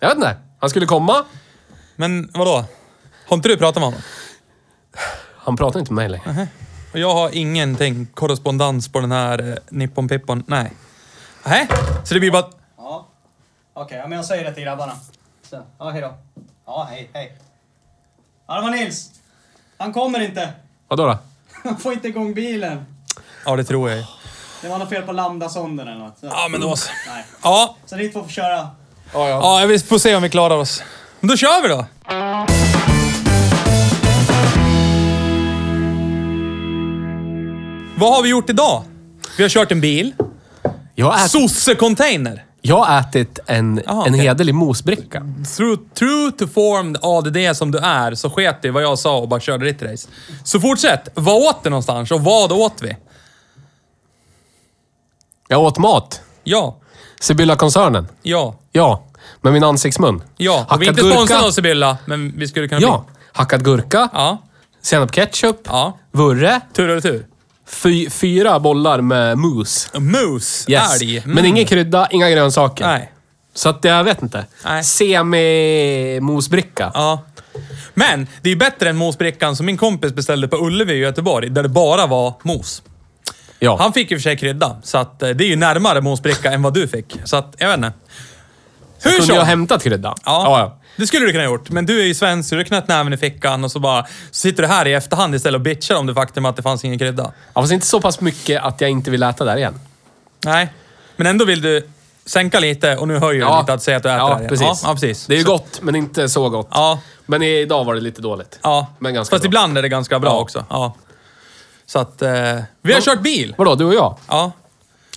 Jag vet inte. Han skulle komma. Men vadå? Har inte du pratat med honom? Han pratar inte med mig längre. Och jag har ingenting korrespondens på den här eh, Nippon Pippon. Nej. Nej, så det blir bara... Ja. Okej, ja, men jag säger det till grabbarna. Så, ja, hej då. Ja, hej, hej. Ja, det var Nils. Han kommer inte. Vadå då? Han får inte igång bilen. Ja, det tror jag ju. Det var något fel på lambdasonden eller något. Så. Ja, men då så. Nej. Ja, Så ni två får köra. Ja, ja. ja, vi får se om vi klarar oss. Men då kör vi då! Vad har vi gjort idag? Vi har kört en bil. Jag har ätit, Sosse-container. jag har ätit en, Jaha, en okej. hederlig mosbricka. True, true to form ADD som du är, så sket i vad jag sa och bara körde ditt race. Så fortsätt. Vad åt du någonstans och vad åt vi? Jag åt mat. Ja, Sibylla-koncernen. ja, Ja. Med min ansiktsmun. ja. Och vi är inte sponsrade av Sibylla, men vi skulle kunna Ja. bli. Hackad gurka. Ja, Senap ketchup. ja. Vurre. Tur och retur. Fy, fyra bollar med mousse. Mousse, Yes. älg. Mm. Men ingen krydda, inga grönsaker. Nej. Så att jag vet inte. Nej. Semi-mosbricka. Ja. Men det är ju bättre än mosbrickan som min kompis beställde på Ullevi i Göteborg, där det bara var mos. Ja. Han fick ju för sig krydda, så att eh, det är ju närmare mosbricka än vad du fick. Så att, jag vet inte. Hur Kunde som. jag hämtat krydda? Ja, ja, ja. det skulle du kunna ha gjort. Men du är ju svensk, så du knöt näven i fickan och så bara så sitter du här i efterhand istället och bitchar om det faktum att det fanns ingen krydda. Ja, fast inte så pass mycket att jag inte vill äta där igen. Nej, men ändå vill du sänka lite och nu höjer du lite att säga att du äter det här igen. precis. Ja, ja, precis. Det är ju Så- gott, men inte så gott. Ja, Men idag var det lite dåligt. ja. Men ganska Fast bra. ibland är det ganska bra Ja. också. Ja. Så att... Eh, vi har kört bil. Vadå, du och jag? Ja.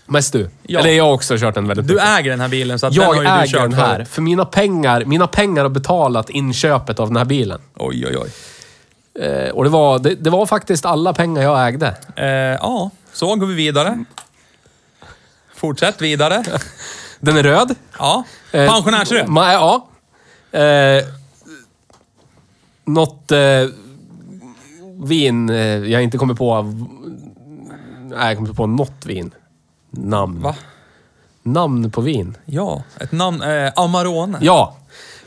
Mest du? Ja. Eller jag har också kört den väldigt Du mycket. äger den här bilen, så att den Jag har ju du äger kört den här. förut. För mina pengar, mina pengar har betalat inköpet av den här bilen. Oj, oj, oj. Eh, och det var, det, det var faktiskt alla pengar jag ägde. Eh, ja, så går vi vidare. Fortsätt vidare. Den är röd. Ja. Eh, Pensionärsröd. ma- Ja. Eh, något eh, vin eh, jag inte kommer på... Nej, jag kommer inte på något vin. Namn. Va? Namn på vin. Ja, ett namn. Eh, Amarone. Ja.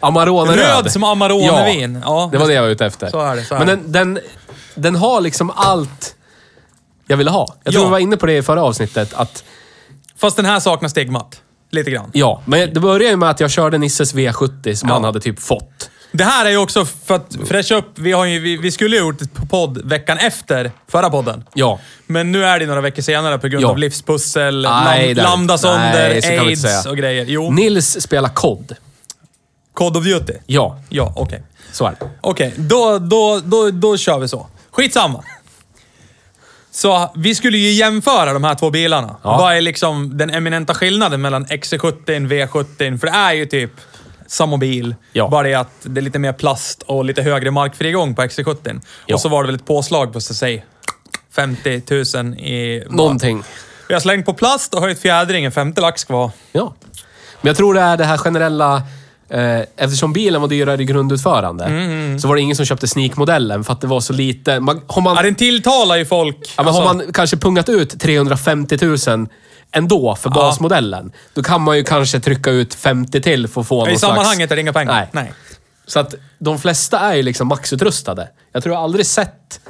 Amarone röd. Som Amarone-vin. Ja. Det var det jag var ute efter. Så är det, så är Men den, den, den har liksom allt jag ville ha. Jag tror Ja. vi var inne på det i förra avsnittet. Att, Fast den här saknar stigmat. Lite grann. ja, men det började ju med att jag körde Nisses V70 som Ja. han hade typ fått. Det här är ju också för att fräscha upp. Vi, har ju, vi, vi skulle ju gjort ett podd veckan efter förra podden. Ja. Men nu är det några veckor senare på grund Ja. av livspussel, Nej, lam, det är det. lambdasonder, Nej, så kan vi inte aids säga. och grejer. Jo, Nils spelar kod. Code of Duty. Ja, Ja, okej. så är det. Okej, då, då, då, då kör vi så. Skitsamma. Så vi skulle ju jämföra de här två bilarna. Ja. Vad är liksom den eminenta skillnaden mellan XC70 och V70? För det är ju typ samma bil. Ja. Bara det att det är lite mer plast och lite högre markfrigång på XC70. Ja. Och så var det väl ett påslag på, så säg, 50 000 i... Någonting. Vi har slängt på plast och höjt fjädring. En femte lax kvar. Ja. Men jag tror det är det här generella... Eh, eftersom bilen var dyrare i grundutförande Mm, så var det ingen som köpte sneak-modellen för att det var så lite. Man, har man, Ja, den tilltalar ju folk. ja, men Alltså, har man kanske pungat ut 350 000 ändå för basmodellen, då kan man ju kanske trycka ut 50 till för att få I någon sammanhanget slags... är det inga pengar. Nej. Nej. Så att de flesta är ju liksom maxutrustade. Jag tror jag aldrig sett,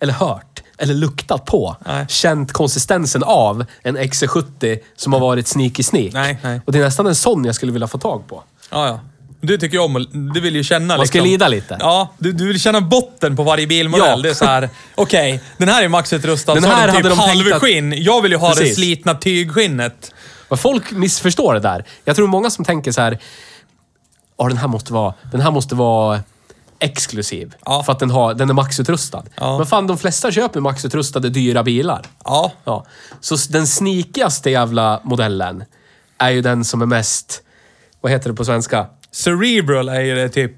eller hört, eller luktat på, Nej. känt konsistensen av en XC70 som har varit sneaky sneak. Nej, nej. Och det är nästan en sån jag skulle vilja få tag på. Ja, ja. Du tycker ju om att- Du vill ju känna Man ska liksom, lida lite. Ja, du, du vill känna botten på varje bilmodell. Ja. Det är så här, okej, den här är maxutrustad, Den så har här den typ hade de tänkt att- halvskinn. Jag vill ju ha det Precis. slitna tygskinnet. Men folk missförstår det där. Jag tror många som tänker så här. Ja, den här måste vara, den här måste vara exklusiv. Ja. För att den, har, den är maxutrustad. Ja. Men fan, de flesta köper maxutrustade dyra bilar. Ja. Ja. Så s- den snikigaste jävla modellen är ju den som är mest... Vad heter det på svenska? Cerebral är ju det typ...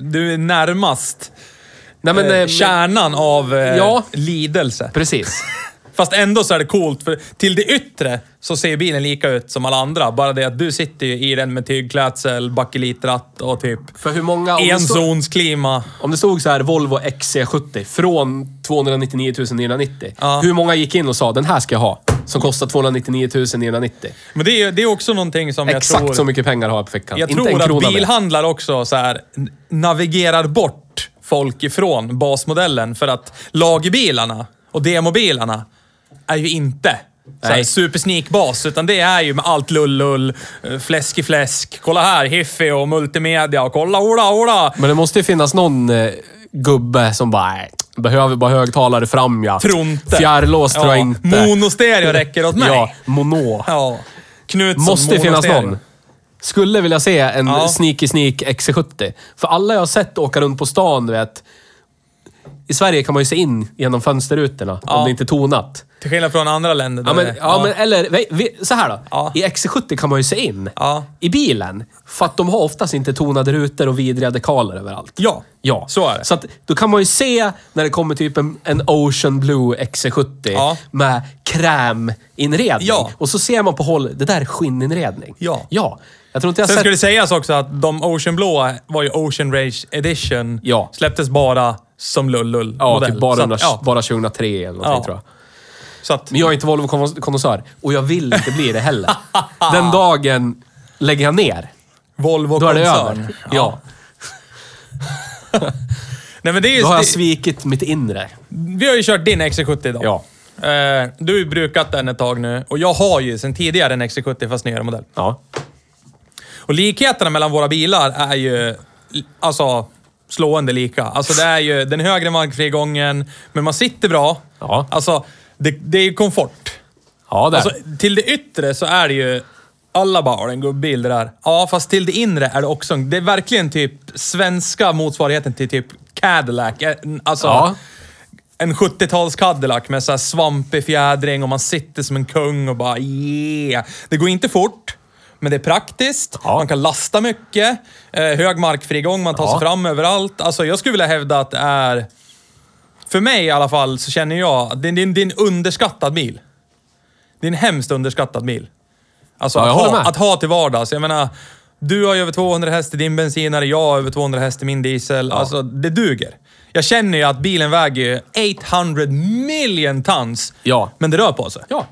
Du är närmast Nej, men, eh, eh, kärnan av eh, Ja. lidelse. Precis. Fast ändå så är det coolt, för till det yttre så ser bilen lika ut som alla andra. Bara det att du sitter ju i den med tygklädsel, bakelitratt och typ För hur många... Om det, stod, enzonsklima. om det stod så här Volvo XC70 från 299 990. Ja. Hur många gick in och sa den här ska jag ha? Som kostar 299 990. Men det är, det är också någonting som jag Exakt tror... så mycket pengar har jag på fickan. Jag Inte en tror att krona mer. bilhandlare också så här, n- navigerar bort folk ifrån basmodellen för att lagbilarna och demobilarna är ju inte Nej. supersneak-bas, utan det är ju med allt lull-lull, eh, fläsk i fläsk. Kolla här, hiffi och multimedia och kolla, ola, ola. Men det måste ju finnas någon eh, gubbe som bara, behöver bara högtalare fram ja. Tror inte. Fjärrlås tror jag inte. Monostereo räcker åt mig. Ja, mono. Ja. Knutsson Måste finnas monostereo. någon. Skulle vilja se en Ja. sneaky sneak XC70. För alla jag har sett åka runt på stan, du vet. I Sverige kan man ju se in genom fönsterrutorna Ja. om det inte är tonat. Till skillnad från andra länder. Ja, men, det- ja, men eller vi, vi, så här då. Ja. I XC70 kan man ju se in. Ja. I bilen. För att de har oftast inte tonade rutor och vidriga dekaler överallt. Ja, Ja, så är det. Så att, då kan man ju se när det kommer typ en, en Ocean Blue XC70 Ja. med kräminredning. Ja. Och så ser man på håll, det där är skinninredning. Ja. Ja. Jag tror inte jag Sen sett... det sägas också att de Ocean Blå var ju Ocean Rage Edition. Ja. Släpptes bara som lull-lull Ja, modell. typ bara, så under, ja, bara 2003 eller någonting Ja. tror jag. så att, Men jag är inte Volvo-konnässör. Och jag vill inte bli det heller. Den dagen lägger jag ner. Volvo Då är det över. Ja. Nej, men det är ju, Då har jag det, svikit mitt inre. vi har ju kört din XC70 idag. Ja. Eh, du har ju brukat den ett tag nu och jag har ju sedan tidigare en XC70 fast nyare modell. Ja. Och likheterna mellan våra bilar är ju alltså slående lika. Alltså det är ju den högre markfrigången, men man sitter bra. Ja. Alltså, det, det är ju komfort. Ja, där. Alltså, till det yttre så är det ju... Alla bara, "Har du en gubbil det där. Ja, fast till det inre är det också... Det är verkligen typ svenska motsvarigheten till typ Cadillac. Eh, Alltså, Ja. en 70-tals Cadillac med så här svampig fjädring och man sitter som en kung och bara yeah. Det går inte fort, men det är praktiskt. Ja. Man kan lasta mycket. Eh, hög markfrigång, man tar Ja. sig fram överallt. Alltså, jag skulle vilja hävda att det är... För mig i alla fall så känner jag att det det det är en underskattad bil. Det är en hemskt underskattad bil. Alltså Ja, att, ha, att ha till vardags. Jag menar, du har ju över 200 häst i din bensinare, jag har över 200 häst i min diesel. Alltså, det duger. Jag känner ju att bilen väger ju 800 million tons. Ja. Men det rör på sig. Ja.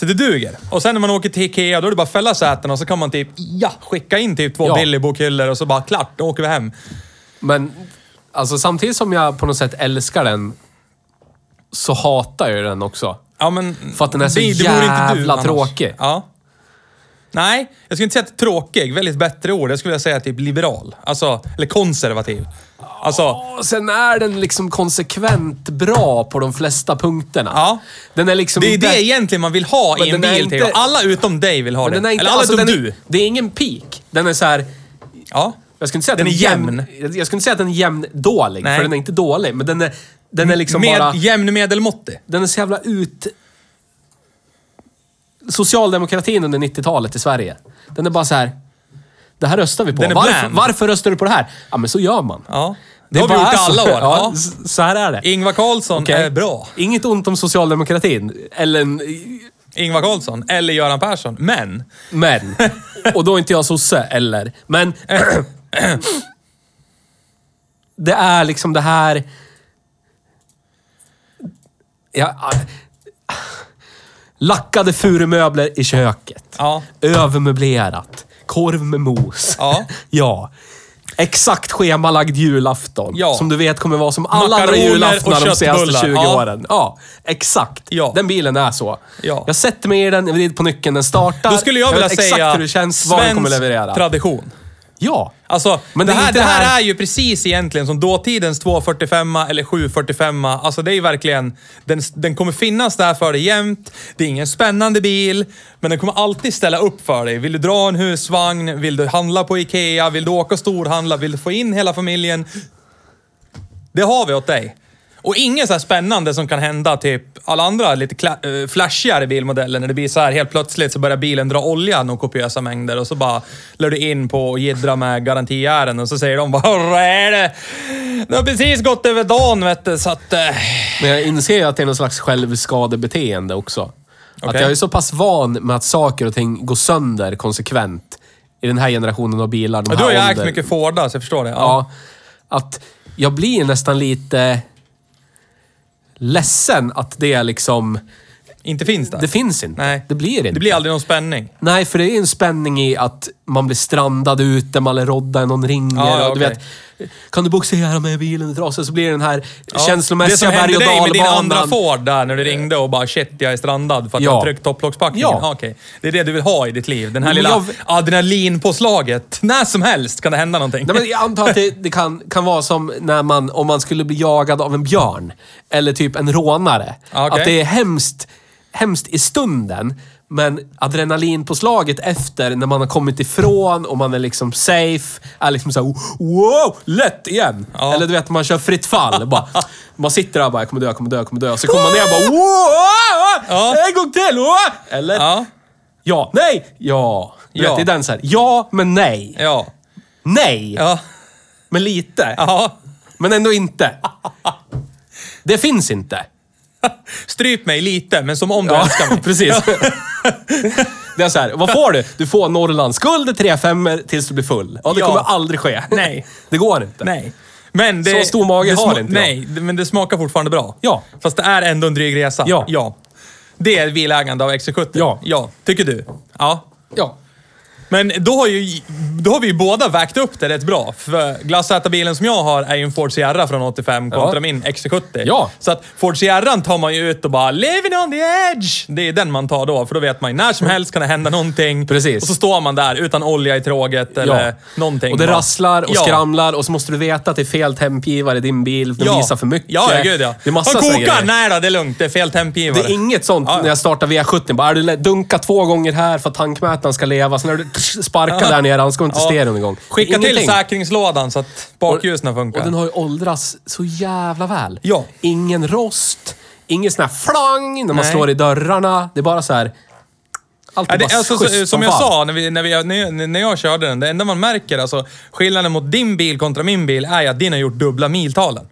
Så det duger. Och sen när man åker till Ikea, då är det bara att fälla sätena och så kan man typ, ja, skicka in typ två Ja. Billy-bokhyllor och så bara klart, då åker vi hem. Men alltså, samtidigt som jag på något sätt älskar den, så hatar jag den också. Ja, men... För att den är så inte du jävla annars. tråkig. Ja. Nej, jag skulle inte säga att tråkig. Väldigt bättre ord. Jag skulle vilja säga typ liberal. Alltså, eller konservativ. Alltså, Och sen är den liksom konsekvent bra på de flesta punkterna. Ja. Den är liksom det är inte... det egentligen man vill ha i en bil, inte- Alla utom dig vill ha det. inte... eller alla alltså, utom den du. det är ingen peak. Den är så här... Ja. Jag skulle inte säga att Den den, är jämn. Jag skulle inte säga att den är jämn dålig, Nej. för den är inte dålig. Men den är, den är liksom Med, bara... Jämn medelmåttig. Den är så jävla ut... Socialdemokratin under 90-talet i Sverige. Den är bara så här. Det här röstar vi på. Den är Varför, bland. varför röstar du på det här? Ja, men så gör man. Ja. Det har vi gjort alla år. Ja, Så här är det. Ingvar Carlsson Okej? är bra. Inget ont om socialdemokratin. Eller en, Ingvar Carlsson. Eller Göran Persson. Men. Men. Och då är inte jag sosse, eller. Men. det är liksom det här... Ja, lackade furumöbler i köket. Ja. Övermöblerat. Korv med mos. Ja. ja. Exakt schemalagd julafton. Ja. Som du vet kommer vara som alla andra Makaroner julaftnar och de senaste köttbullar. 20 Ja. åren. Ja, exakt. Ja. Den bilen är så. Ja. Jag sätter mig i den, jag vrider på nyckeln, den startar. Då skulle jag, vilja vet säga hur det känns, vad den kommer leverera. tradition. Ja. Alltså, Men det, det är här, det här här- är ju precis egentligen som dåtidens 245 eller 745. Alltså det är ju verkligen... Den, den kommer finnas där för dig jämt. Det är ingen spännande bil, men den kommer alltid ställa upp för dig. Vill du dra en husvagn? Vill du handla på Ikea? Vill du åka och storhandla? Vill du få in hela familjen? Det har vi åt dig. Och inget så här spännande som kan hända typ alla andra lite eh, flashigare bilmodeller när det blir så här helt plötsligt så börjar bilen dra olja några kopiösa mängder och så bara lär du in på och jiddra med garantiärenden och så säger de bara "Vad är det? Det har precis gått över dagen vet du, så att... Eh. Men jag inser ju att det är någon slags självskadebeteende också. Att Okej. jag är så pass van med att saker och ting går sönder konsekvent i den här generationen av bilar. Ja, du har ju ägt mycket Fordar så jag förstår det. Ja. Att jag blir nästan lite ledsen att det liksom... Inte finns där. Det finns inte. Nej. Det blir inte. Det blir aldrig någon spänning. Nej, för det är en spänning i att man blir strandad ute, man är roddad, någon ringer Ja, ja, och du vet... Kan du boxera med bilen i trasor? Så blir det den här Ja, känslomässiga Det som berg hände och dig med din andra dalbanan. Ford där när du ringde och bara shit, jag är strandad för att Ja. jag har tryckt topplockspackningen. Ja. Okej. Det är det du vill ha i ditt liv. Den här Men lilla jag- adrenalinpåslaget. När som helst kan det hända någonting. Nej, men jag antar att det, det kan, kan vara som när man, om man skulle bli jagad av en björn. Eller typ en rånare. Okej. Att det är hemskt, hemskt i stunden. Men adrenalinpåslaget efter, när man har kommit ifrån och man är liksom safe, är liksom såhär wow, lätt igen. Ja. Eller du vet, man kör fritt fall. bara, man sitter där och bara, jag kommer dö, jag kommer dö, jag kommer dö. Så kommer man ner och bara wow, Ja. en gång till! wow." Eller? Ja. Ja. nej, ja. Du Ja. vet, det är den såhär, ja, men nej. Ja. Nej, Ja. men lite. Ja. Men ändå inte. Det finns inte. Stryp mig lite, men som om du Ja, älskar mig. precis. Det är så här, vad får du? Du får Norrlands guld, tre femmor tills du blir full. Ja, det Ja. kommer aldrig ske. Nej. Det går inte. Nej. Men det, Så stor mage det har sma- inte jag. Nej, det- men det smakar fortfarande bra. Ja. Fast det är ändå en dryg resa. Ja. ja. Det är bilägande av XC70. Ja. Ja. Tycker du? Ja. Ja. Men då har, ju, då har vi ju båda vägt upp det rätt bra. För glassätarbilen som jag har är ju en Ford Sierra från 85 kontra Ja. min XC70. Ja. Så att Ford Sierran tar man ju ut och bara “Living on the edge”. Det är den man tar då, för då vet man ju när som helst kan det hända någonting. Precis. Och så står man där utan olja i tråget eller ja. någonting. Och det Bara- rasslar och Ja. skramlar och så måste du veta att det är fel tempgivare i din bil. Den visar för mycket. Ja, ja, gud ja. Det är massa Han kokar! Nej då, det är lugnt. Det är fel tempgivare. Det är inget sånt när jag startar V70. Bara, är du dunka två gånger här för att tankmätaren ska leva. Sen när du sparkar där nere, annars går inte stereon igång. Skicka till Ingenting. säkringslådan så att bakljusen funkar. Och den har ju åldrats så jävla väl. Ja. Ingen rost, ingen sån här flang när man Nej. slår i dörrarna. Det är bara så här... Allt är Ja, bara alltså, som som jag sa när, vi, när, vi, när, jag, när jag körde den, det enda man märker, alltså skillnaden mot din bil kontra min bil, är att din har gjort dubbla miltalen.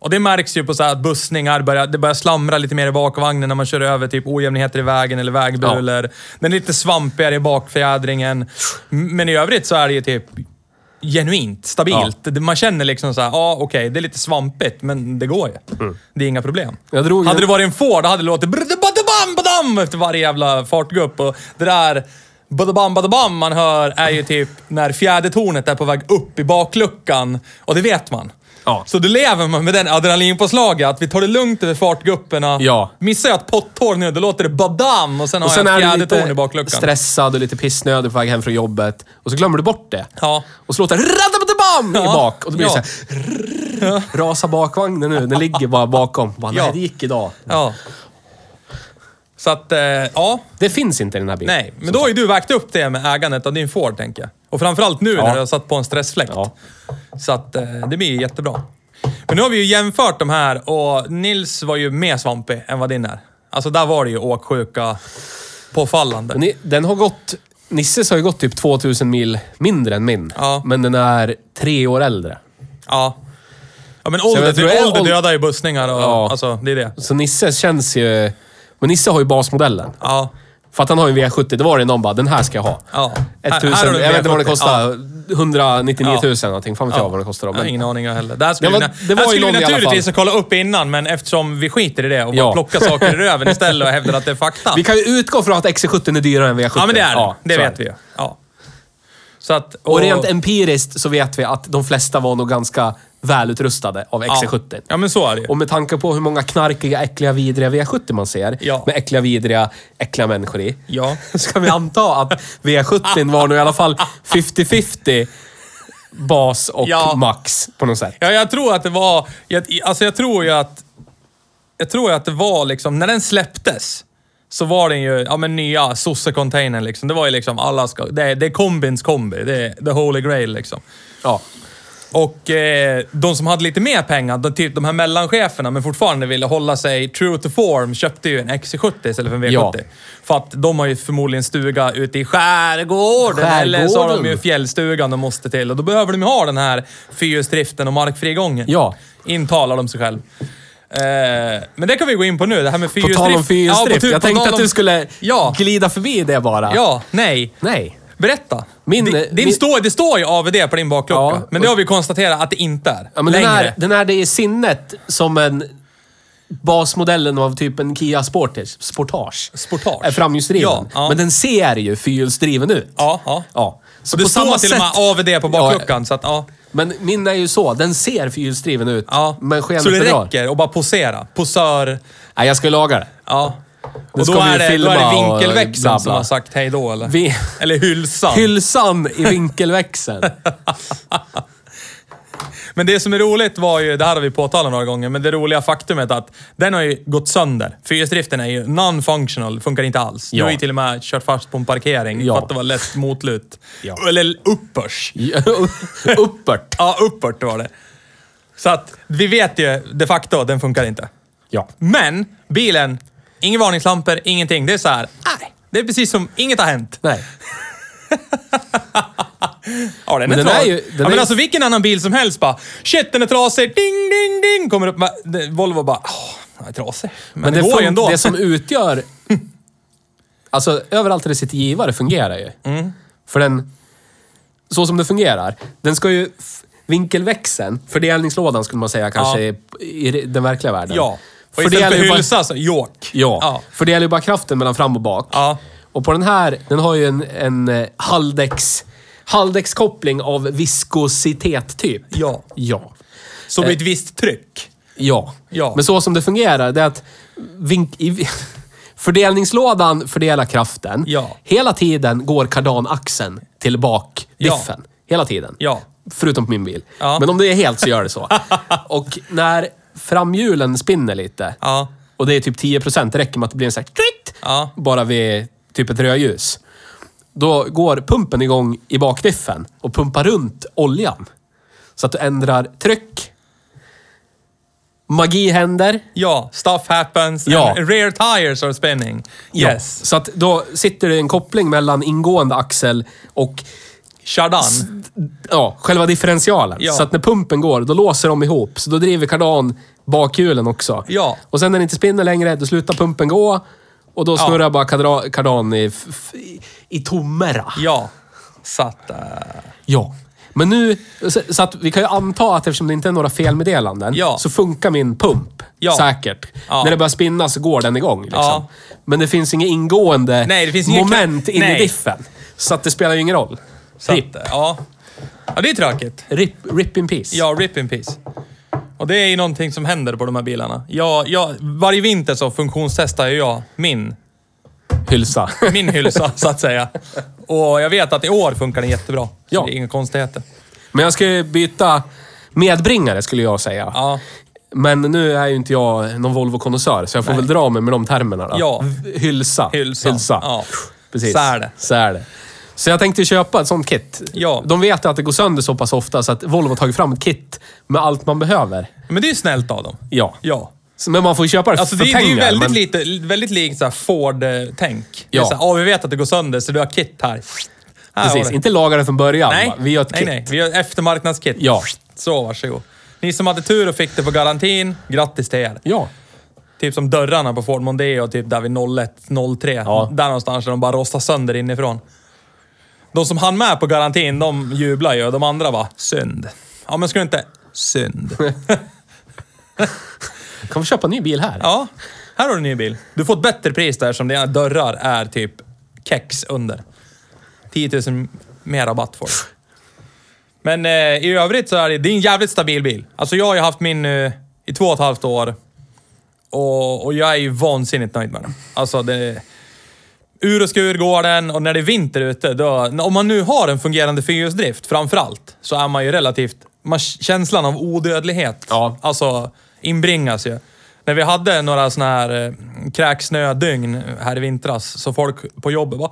Och det märks ju på så att bussningar, börjar, det börjar slamra lite mer i bakvagnen när man kör över typ ojämnheter i vägen eller vägbulor. Den är lite svampigare i bakfjädringen. Men i övrigt så är det ju typ genuint, stabilt. Det- Man känner liksom så här, ja okej, det är lite svampigt, men det går ju. Det är inga problem. Drog hade det varit en Ford, hade det låtit badabam, efter varje jävla fartgupp. Och det där badabam, badabam man hör är ju typ när fjädertornet är på väg upp i bakluckan. Och det vet man. Ja. Så då lever man med den adrenalinpåslaget, att vi tar det lugnt över fartgupperna. Ja. Missar jag ett potthår nu, då låter det badam och sen Och har sen jag ett du fjädertorn i bakluckan. stressad och lite pissnödig på väg hem från jobbet. Och så glömmer du bort det. Ja. Och så låter det radabadabam i Ja. bak. Och då blir Ja. det så här, Rasa bakvagnen nu. Den ligger bara bakom. Bara, Ja. Nej, det gick idag. Ja. Så att, eh, ja. Det finns inte i den här bilen. Nej, men då har ju du vägt upp det med ägandet av din Ford, tänker jag. Och framförallt nu när du har satt på en stressfläkt. Så att eh, det blir ju jättebra. Men nu har vi ju jämfört de här och Nils var ju mer svampig än vad din är. Alltså där var det ju åksjuka påfallande. Men ni- den har gått... Nisses har ju gått typ 2000 mil mindre än min. Ja. Men den är tre år äldre. Ja. Ja men jag ålder, tror jag- ålder åld- dödar ju bussningar och Ja. alltså, det är det. Så Nisses känns ju... Men Nisse har ju basmodellen. Ja. För att han har ju en V70. Det var det någon bara, den här ska jag ha. Ja. Här- 1000, här har du en jag vet inte vad det V70. kostar. 199 000 Ja. någonting. Fan vet jag vad det kostar. då. Jag har Men, ingen aning jag heller. Det här skulle, Det var- vi, det var ju skulle vi naturligtvis ha kollat upp innan, men eftersom vi skiter i det och bara Ja. plockar saker i röven istället och hävdar att det är fakta. vi kan ju utgå från att XC70 är dyrare än V70. Ja, men det är det. det är vet vi ju. Ja. Så att, Och rent empiriskt så vet vi att de flesta var nog ganska välutrustade av XC70. Ja, men så är det. Och med tanke på hur många knarkiga, äckliga, vidriga V70 man ser, Ja. med äckliga, vidriga, äckliga människor i, Ja. så kan vi anta att V70 var nog i alla fall 50-50 bas och Ja. max på något sätt. Ja, jag tror att det var... Jag, alltså jag tror ju att... Jag tror ju att det var liksom, när den släpptes så var den ju, ja men nya sosse-containern liksom. Det var ju liksom alla ska... Det är, det är kombins kombi. Det är the holy grail liksom. Ja. Och eh, de som hade lite mer pengar, de, typ de här mellancheferna, men fortfarande ville hålla sig true to form, köpte ju en XC70 istället för en V70. Ja. För att de har ju förmodligen stuga ute i skärgården, eller så har de ju Skärgården. fjällstugan de måste till. Och då behöver de ju ha den här fyrhjulsdriften och markfrigången. Ja. Intalar de sig själv. Eh, men det kan vi gå in på nu, det här med På fyrhjulsdrift. tal om fyrhjulsdrift. Ja, på jag på tänkte att du skulle Ja. glida förbi det bara. Ja, nej. Nej. Berätta. Min- din, din min- står, det står ju AVD på din baklucka, Ja. men det har vi konstaterat att det inte är. Ja, men den, är, den är det i sinnet som en basmodellen av typ en Kia Sportage. Sportage. Sportage. Är framhjulsdriven. Ja, ja. Men den ser ju fyrhjulsdriven ut. Ja, ja. Ja. Så Och det på står samma till och med. AVD på bakluckan, så att ja. Men min är ju så. Den ser fyrhjulsdriven ut. ja. Men skenet så det räcker att bara posera. Posör. Nej, jag ska laga det. Ja. Och ska då vi är, det, då filma är det vinkelväxeln bla, som har sagt hej då, eller? Vi... Eller hylsan. Hylsan i vinkelväxeln. Men det som är roligt var ju, det här har vi påtalat några gånger, men det roliga faktumet att den har ju gått sönder. Fyrhjulsdriften är ju non-functional, funkar inte alls. Du Ja. har ju till och med kört fast på en parkering Ja. för att det var lätt motlut. Ja. Eller uppers. Uppert. Ja, uppåt var det. Så att vi vet ju de facto, den funkar inte. Ja. Men bilen, inga varningslampor, ingenting. Det är så här, nej. Det är precis som inget har hänt. Nej. Ja, den är, Men den är ju- den ja, är men alltså vilken annan bil som helst bara, shit den är trasig, ding, ding, ding, kommer upp med, Volvo bara, åh, den är trasig. Men, Men det, det, går ju ändå. det som utgör... Alltså, överallt där det sitter givare fungerar ju. Mm. För den... Så som det fungerar. Den ska ju... Vinkelväxeln, fördelningslådan skulle man säga kanske Ja. i den verkliga världen. ja. Och istället för bara- hylsa så, york. Ja. Ja. Fördelar ju bara kraften mellan fram och bak. Ja. Och på den här, den har ju en, en eh, halvdäcks... Halvdäckskoppling av viskositet typ. Ja. Ja. Så med ett visst tryck. Ja. Ja. Men så som det fungerar, det är att vink, i, fördelningslådan fördelar kraften. Ja. Hela tiden går kardanaxeln till bakdiffen. Hela tiden. Ja. Förutom på min bil. Ja. Men om det är helt så gör det så. och när framhjulen spinner lite, Ja. och det är typ 10%, det räcker med att det blir en sån här twitt, Ja. bara vid typ ett rödljus. Då går pumpen igång i bakdiffen och pumpar runt oljan. Så att du ändrar tryck. Magi händer. Ja, stuff happens. Ja. And rear tires are spinning. Ja. Yes. Så att då sitter det en koppling mellan ingående axel och Chardan. ja, själva differentialen. Ja. Så att när pumpen går, då låser de ihop. Så då driver kardan bakhjulen också. Ja. Och sen när den inte spinner längre, då slutar pumpen gå. Och då Ja. snurrar bara kadra- kardan i, i, i tommera. Ja. Så att... eh, Ja. Men nu, så, så att vi kan ju anta att eftersom det inte är några felmeddelanden, Ja. så funkar min pump Ja. säkert. Ja. När det börjar spinna så går den igång. Liksom. Ja. Men det finns inget ingående Nej, det finns moment in i diffen. Så att det spelar ju ingen roll. Så RIP. att, eh, ja. Ja, det är tråkigt. RIP, RIP in peace. Ja, rip in peace. Och det är ju någonting som händer på de här bilarna. Jag, jag, varje vinter så funktionstestar ju jag min, Hylsa. min hylsa, så att säga. Och jag vet att i år funkar den jättebra. Ja. Det är inga konstigheter. Men jag ska ju byta medbringare, skulle jag säga. Ja. Men nu är ju inte jag någon Volvo-konnässör, så jag får Nej. väl dra mig med de termerna. Då. Ja. Hylsa. Hylsa. Hylsa. Ja. Precis. Så är det. Så är det. Så jag tänkte köpa ett sånt kit. Ja. De vet att det går sönder så pass ofta så att Volvo har tagit fram ett kit med allt man behöver. Men det är ju snällt av dem. Ja. Ja. Så- Men man får ju köpa det Alltså för det, det är pengar. ju väldigt, men... lite, väldigt likt Ford-tänk. Ja. Så här, "Åh, vi vet att det går sönder, så du har kit här. här Precis, du." inte laga det från början. Nej, va? Vi gör ett nej, kit. nej. Vi gör eftermarknadskit. Ja. Så, varsågod. Ni som hade tur och fick det på garantin, grattis till er. Ja. Typ som dörrarna på Ford Mondeo, typ där vid 01, 03. Ja. Där någonstans där de bara rostar sönder inifrån. De som hann med på garantin, de jublar ju de andra bara, synd. Ja, men ska du inte... Synd. Kan vi köpa en ny bil här? Ja, här har du en ny bil. Du får ett bättre pris där som dina dörrar är typ kex under. 10 000 mer rabatt får du. Men eh, i övrigt så är det, det är en jävligt stabil bil. Alltså jag har ju haft min eh, i två och ett halvt år. Och, och jag är ju vansinnigt nöjd med den. Alltså det... ur och skur går den och när det är vinter ute, då, om man nu har en fungerande fyrhjulsdrift framförallt, så är man ju relativt... Man, känslan av odödlighet, Ja. alltså inbringas ju. När vi hade några såna här eh, kräksnödygn här i vintras, så folk på jobbet bara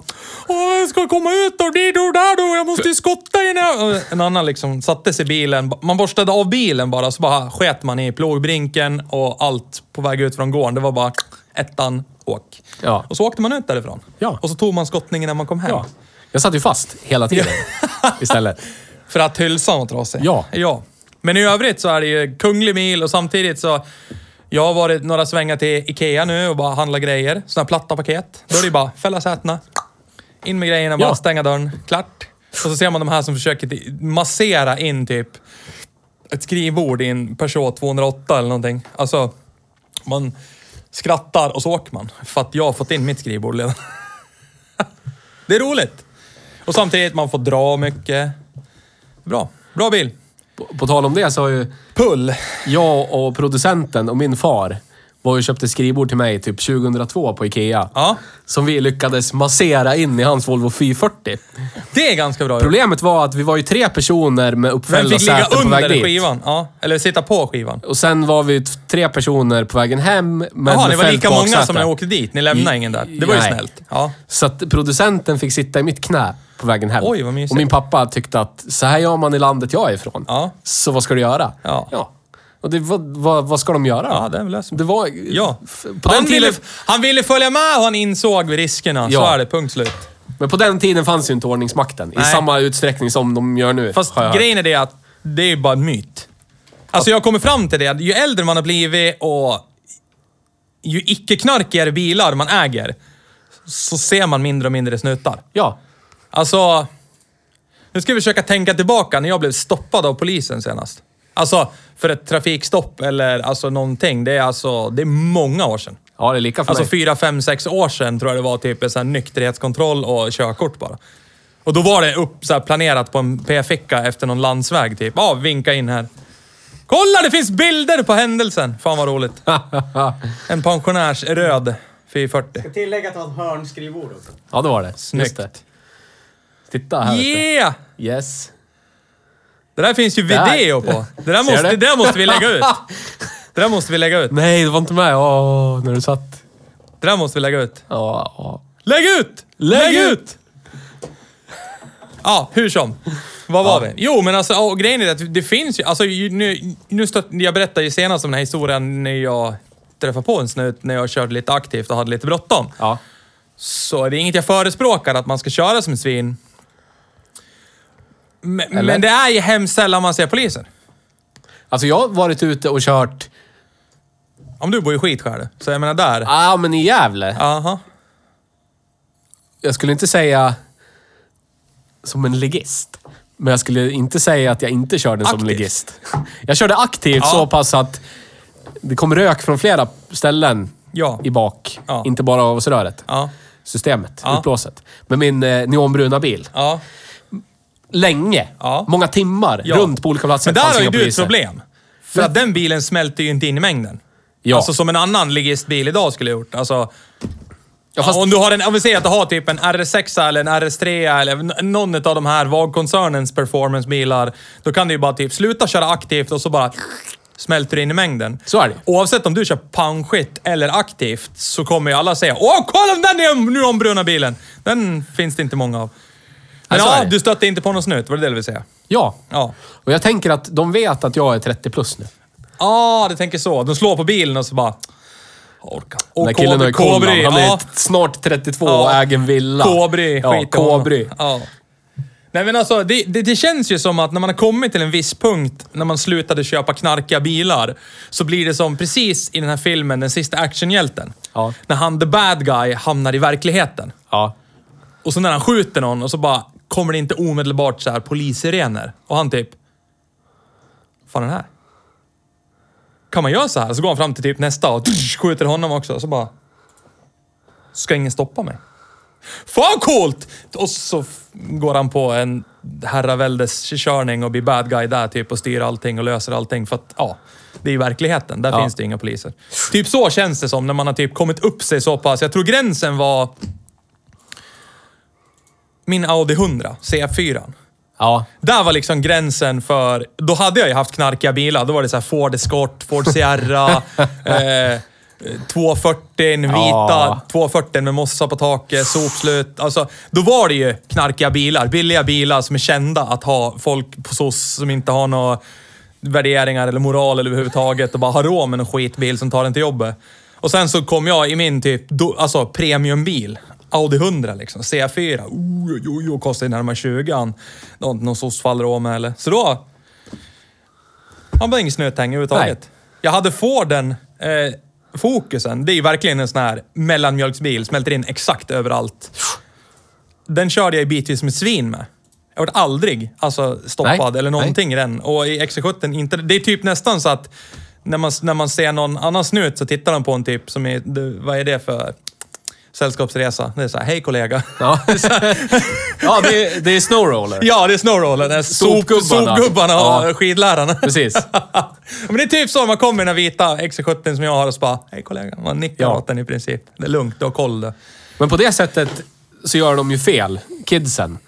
Åh, jag ska komma ut och dit och där då, jag måste ju skotta innan. Och En annan liksom satte sig i bilen, man borstade av bilen bara, så bara sket man i plogbrinken och allt på väg ut från gården. Det var bara ettan, åk. Ja. Och så åkte man ut därifrån. Ja. Och så tog man skottningen när man kom hem. Ja. Jag satt ju fast hela tiden istället. För att hylsan var trasig. Ja. ja. Men i övrigt så är det ju kunglig mil och samtidigt så... Jag har varit några svängar till Ikea nu och bara handlat grejer. Såna här platta paket. Då är det ju bara fälla sätena. In med grejerna, bara Ja. stänga dörren. Klart. Och så ser man de här som försöker massera in typ ett skrivbord i en Peugeot 208 eller någonting. Alltså, man skrattar och så åker man. För att jag har fått in mitt skrivbord redan. Det är roligt. Och samtidigt, man får dra mycket. Bra. Bra bil. På, på tal om det så har ju Pull. jag och producenten och min far var och köpte skrivbord till mig typ 2002 på Ikea. Ja. Som vi lyckades massera in i hans Volvo 440. Det är ganska bra. Problemet var att vi var ju tre personer med uppfällda fick ligga säten på väg under dit. skivan? Ja. Eller sitta på skivan. Och sen var vi t- tre personer på vägen hem, men Jaha, ni var lika många som när jag åkte dit. Ni lämnade ingen där. Det var ju nej. snällt. Ja. Så att producenten fick sitta i mitt knä på vägen hem. Oj, vad mysigt. Och min pappa tyckte att så här gör man i landet jag är ifrån. Ja. Så vad ska du göra? Ja. Och det, vad, vad, vad ska de göra? Ja, det är väl det som- Det var... Ja. På Han den ville, tiden, han ville följa med och han insåg riskerna. Så Ja. är det. Punkt slut. men på den tiden fanns ju inte ordningsmakten i Nej. samma utsträckning som de gör nu. Fast har jag hört. grejen är det att det är ju bara en myt. Alltså jag kommer fram till det. Ju äldre man har blivit och ju icke-knarkigare bilar man äger, så ser man mindre och mindre snutar. Ja. Alltså, nu ska vi försöka tänka tillbaka när jag blev stoppad av polisen senast. Alltså, för ett trafikstopp eller alltså någonting. Det är alltså, det är många år sedan. Ja, det är lika för Alltså mig. fyra, fem, sex år sedan tror jag det var typ en sån här nykterhetskontroll och körkort bara. Och då var det upp, så här, planerat på en p-ficka efter någon landsväg typ. Ja, vinka in här. Kolla, det finns bilder på händelsen! Fan vad roligt. En pensionärs röd 440. Ska tillägga att det var ett hörnskrivbord också. ja, det var det. Snyggt. Just det. Titta här. vet Yeah! Yes. Det där finns ju video på. Det där måste, det där måste vi lägga ut. Det där måste vi lägga ut. Nej, det var inte med. Åh, när du satt... Det där måste vi lägga ut. Ja, ja. Lägg ut! Lägg ut! Ja, hur som. Vad var vi? Jo, men alltså och grejen är att det finns ju... Alltså, nu, nu stött, jag berättade ju senast om den här historien när jag träffade på en snut när jag körde lite aktivt och hade lite bråttom. Ja. Så det är inget jag förespråkar, att man ska köra som ett svin. Men, Eller? men det är ju hemskt sällan man ser poliser. Alltså, jag har varit ute och kört... Om du bor i Skitskär, så jag menar där. Ja, ah, men i Gävle. Aha. Jag skulle inte säga som en legist. Men jag skulle inte säga att jag inte körde som Aktivt. legist. Jag körde aktivt Ja. så pass att det kom rök från flera ställen Ja. i bak. Ja. Inte bara avgasröret. Ja. Systemet, Ja. utblåset. Med min eh, neonbruna bil. Länge. Ja. Många timmar. Ja. Runt på olika platser. Men där har ju du ett problem. För att den bilen smälter ju inte in i mängden. Ja. Alltså som en annan ligistbil idag skulle gjort. Alltså, Ja, fast- om, du har en, om vi säger att du har typ en RS6 eller en RS3 eller någon av de här VAG-koncernens performancebilar. Då kan du ju bara typ sluta köra aktivt och så bara smälter in i mängden. Så är det. Oavsett om du kör poundskit eller aktivt så kommer ju alla säga Åh, kolla den är nu ombrunna bilen! Den finns det inte många av. Men är ja, du stötte inte på någon snut, var det det du ville säga? Ja. Ja. Och jag tänker att de vet att jag är 30 plus nu. Ja, ah, du tänker så. De slår på bilen och så bara... Orka. Den Och där killen har ju koll. Kobry, Han är ja. snart 32 Ja. och äger en villa. Kobry, Ja, skit i honom. Kobry. Ja. Nej men alltså, det, det, det känns ju som att när man har kommit till en viss punkt, när man slutade köpa knarkiga bilar, så blir det som precis i den här filmen, Den sista actionhjälten. Ja. När han, the bad guy, hamnar i verkligheten. Ja. Och så när han skjuter någon och så bara kommer det inte omedelbart så här polissirener. Och han typ... fan är det här? Kan man göra så här? Så går han fram till typ nästa och skjuter honom också. Så bara... Ska ingen stoppa mig? Fan coolt! Och så går han på en herraväldes-körning och blir bad guy där typ och styr allting och löser allting. För att, ja, det är ju verkligheten. Där Ja. finns det inga poliser. Typ så känns det som när man har typ kommit upp sig så pass. Jag tror gränsen var min Audi 100 C4. Ja. Där var liksom gränsen för... Då hade jag ju haft knarkiga bilar. Då var det så här Ford Escort, Ford Sierra, eh, 240 en vita, Ja. 240 med mossa på taket, sopslut. Alltså, då var det ju knarkiga bilar. Billiga bilar som är kända att ha folk på SOS som inte har några värderingar eller moral eller överhuvudtaget och bara har råd med en skitbil som tar en till jobbet. Och sen så kom jag i min typ, alltså premiumbil. Audi 100 liksom. C4. Oj, oj, oj, kostar ju närmare 20 an. Någon, någon soc faller av med eller. Så då... Han var ingen snötäng överhuvudtaget. Nej. Jag hade Forden eh, Fokusen. Det är ju verkligen en sån här mellanmjölksbil. Smälter in exakt överallt. Den körde jag ju bitvis med svin med. Jag vart aldrig alltså, stoppad Nej, eller någonting i den. Och i XC70 inte... Det är typ nästan så att när man, när man ser någon annan snut så tittar de på en typ som är... Vad är det för sällskapsresa? Det är så här, hej kollega. Ja, ja det, är, det är snowroller. Ja, det är snowroller. Det är sop, Sopgubbarna. sopgubbarna och Ja. skidlärarna. Precis. Men det är typ så man kommer i den vita XC70 som jag har och så bara, hej kollega. Man nickar Ja. åt den i princip. Det är lugnt, du har koll du. Men på det sättet så gör de ju fel, kidsen.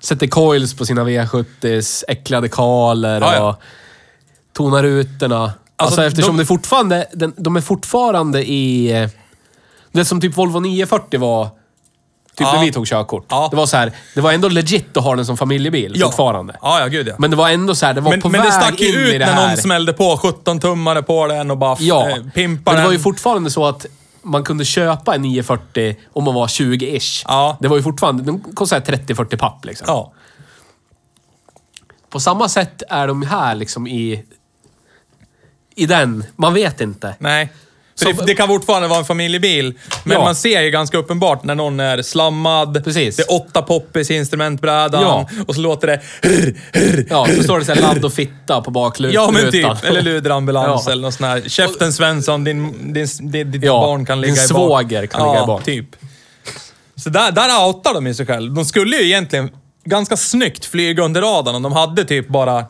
Sätter coils på sina V70s, äckliga dekaler Ja, ja. och tonar rutorna. Alltså, Alltså, eftersom de- det fortfarande, den, de är fortfarande i... Det som typ Volvo 940 var, typ Ja. när vi tog körkort. Ja. Det var så här, det var ändå legit att ha den som familjebil fortfarande. Ja, ja, gud ja. Men det var ändå så här, det var Men, på men väg det stack ju in i ut det när här. någon smällde på 17-tummare på den och bara Ja, eh, pimpade men det var ju den. fortfarande så att man kunde köpa en 940 om man var 20-ish. Ja. Det var ju fortfarande, de kostade 30-40 papp liksom. Ja. På samma sätt är de här liksom i... I den. Man vet inte. Nej. Så- det, det kan fortfarande vara en familjebil, men Ja. man ser ju ganska uppenbart när någon är slammad. Precis. Det är åtta poppis i instrumentbrädan Ja. och så låter det... Ja, så står det så här ladd och fitta på baklutan. Ja, men typ. Eller luderambulans Ja. eller något sånt här. Käften Svensson, din, din, din, ditt Ja, barn kan din ligga i svåger kan ligga i bak. typ. Så där, där outar de ju sig själv. De skulle ju egentligen ganska snyggt flyga under radarn om de hade typ bara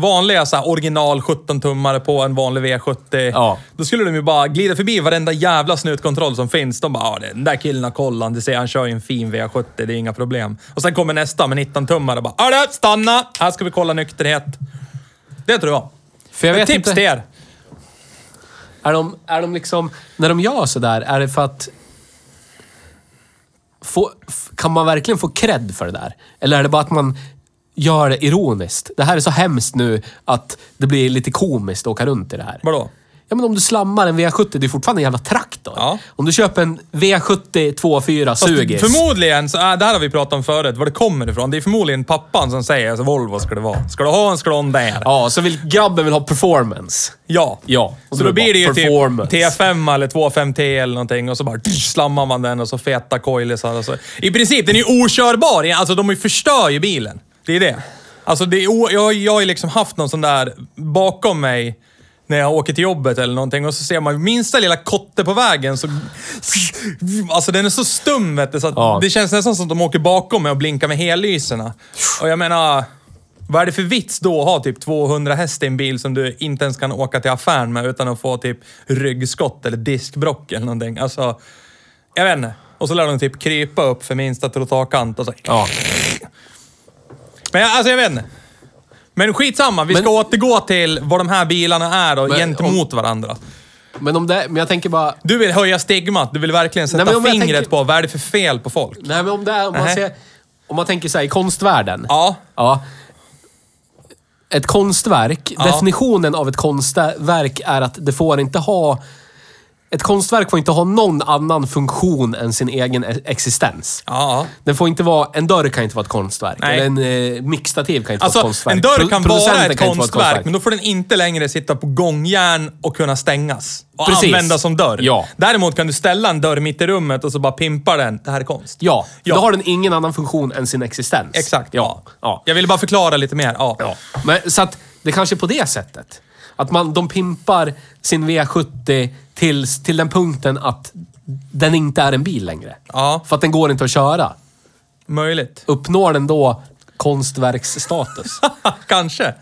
vanliga så original 17-tummare på en vanlig V70. Ja. Då skulle de ju bara glida förbi varenda jävla snutkontroll som finns. De bara, ja, den där killen har koll, han, du ser, han kör ju en fin V70, det är inga problem. Och sen kommer nästa med 19-tummare och bara, Hörru, stanna! Här ska vi kolla nykterhet. Det tror jag. För jag vet tips inte, till er. är de, är de liksom... När de gör sådär, är det för att... Få, kan man verkligen få cred för det där? Eller är det bara att man gör det ironiskt? Det här är så hemskt nu att det blir lite komiskt att åka runt i det här. Vadå? Ja, men om du slammar en V70, det är fortfarande en jävla traktor. Ja. Om du köper en V70 2.4 Fast sugis. Förmodligen, så är, det här har vi pratat om förut, var det kommer ifrån. Det är förmodligen pappan som säger alltså, Volvo ska det vara. Ska du ha en ska du ha en där. Ja, så vill grabben vill ha performance. Ja. Ja. Så då blir det ju typ performance. T5 eller 25T eller någonting och så bara tsch, slammar man den och så feta coilisar och så. I princip, den är ju okörbar. Alltså de förstör ju bilen. Det är det. Alltså det är jag, jag har ju liksom haft någon sån där bakom mig när jag åker till jobbet eller någonting och så ser man minsta lilla kotte på vägen så... Alltså den är så stum vet du, så Ja. det känns nästan som att de åker bakom mig och blinkar med hellyserna. Och jag menar... Vad är det för vits då att ha typ 200 häst i en bil som du inte ens kan åka till affären med utan att få typ ryggskott eller diskbrock eller någonting? Alltså, jag vet inte. Och så lär de typ krypa upp för minsta trottoarkant och så... Ja. Men jag, alltså jag vet inte. Men skitsamma, vi ska Men- återgå till vad de här bilarna är och Men gentemot varandra. Men om det... Men jag tänker bara... Du vill höja stigmat, du vill verkligen sätta Nej, men om jag fingret tänker- på vad är det för fel på folk. Nej, men om det är... Om man, Nej. ser, om man tänker så här, i konstvärlden. Ja, Ja. Ett konstverk, definitionen av ett konstverk är att det får inte ha... Ett konstverk får inte ha någon annan funktion än sin egen e- existens. ja. Den får inte vara... En dörr kan inte vara ett konstverk. Nej. Eller en eh, mixtativ kan inte vara ett Alltså, konstverk. en dörr kan vara ett kan inte vara konstverk, men då får den inte längre sitta på gångjärn och kunna stängas. Och Precis. användas som dörr. Ja. Däremot kan du ställa en dörr mitt i rummet och så bara pimpa den. Det här är konst. Ja, Ja. då har den ingen annan funktion än sin existens. Exakt. Ja. ja. Jag ville bara förklara lite mer. Ja. Ja. Men, så att det kanske är på det sättet. Att man, de pimpar sin V70 till, till den punkten att den inte är en bil längre. Ja. För att den går inte att köra. Möjligt. Uppnår den då konstverksstatus? Kanske.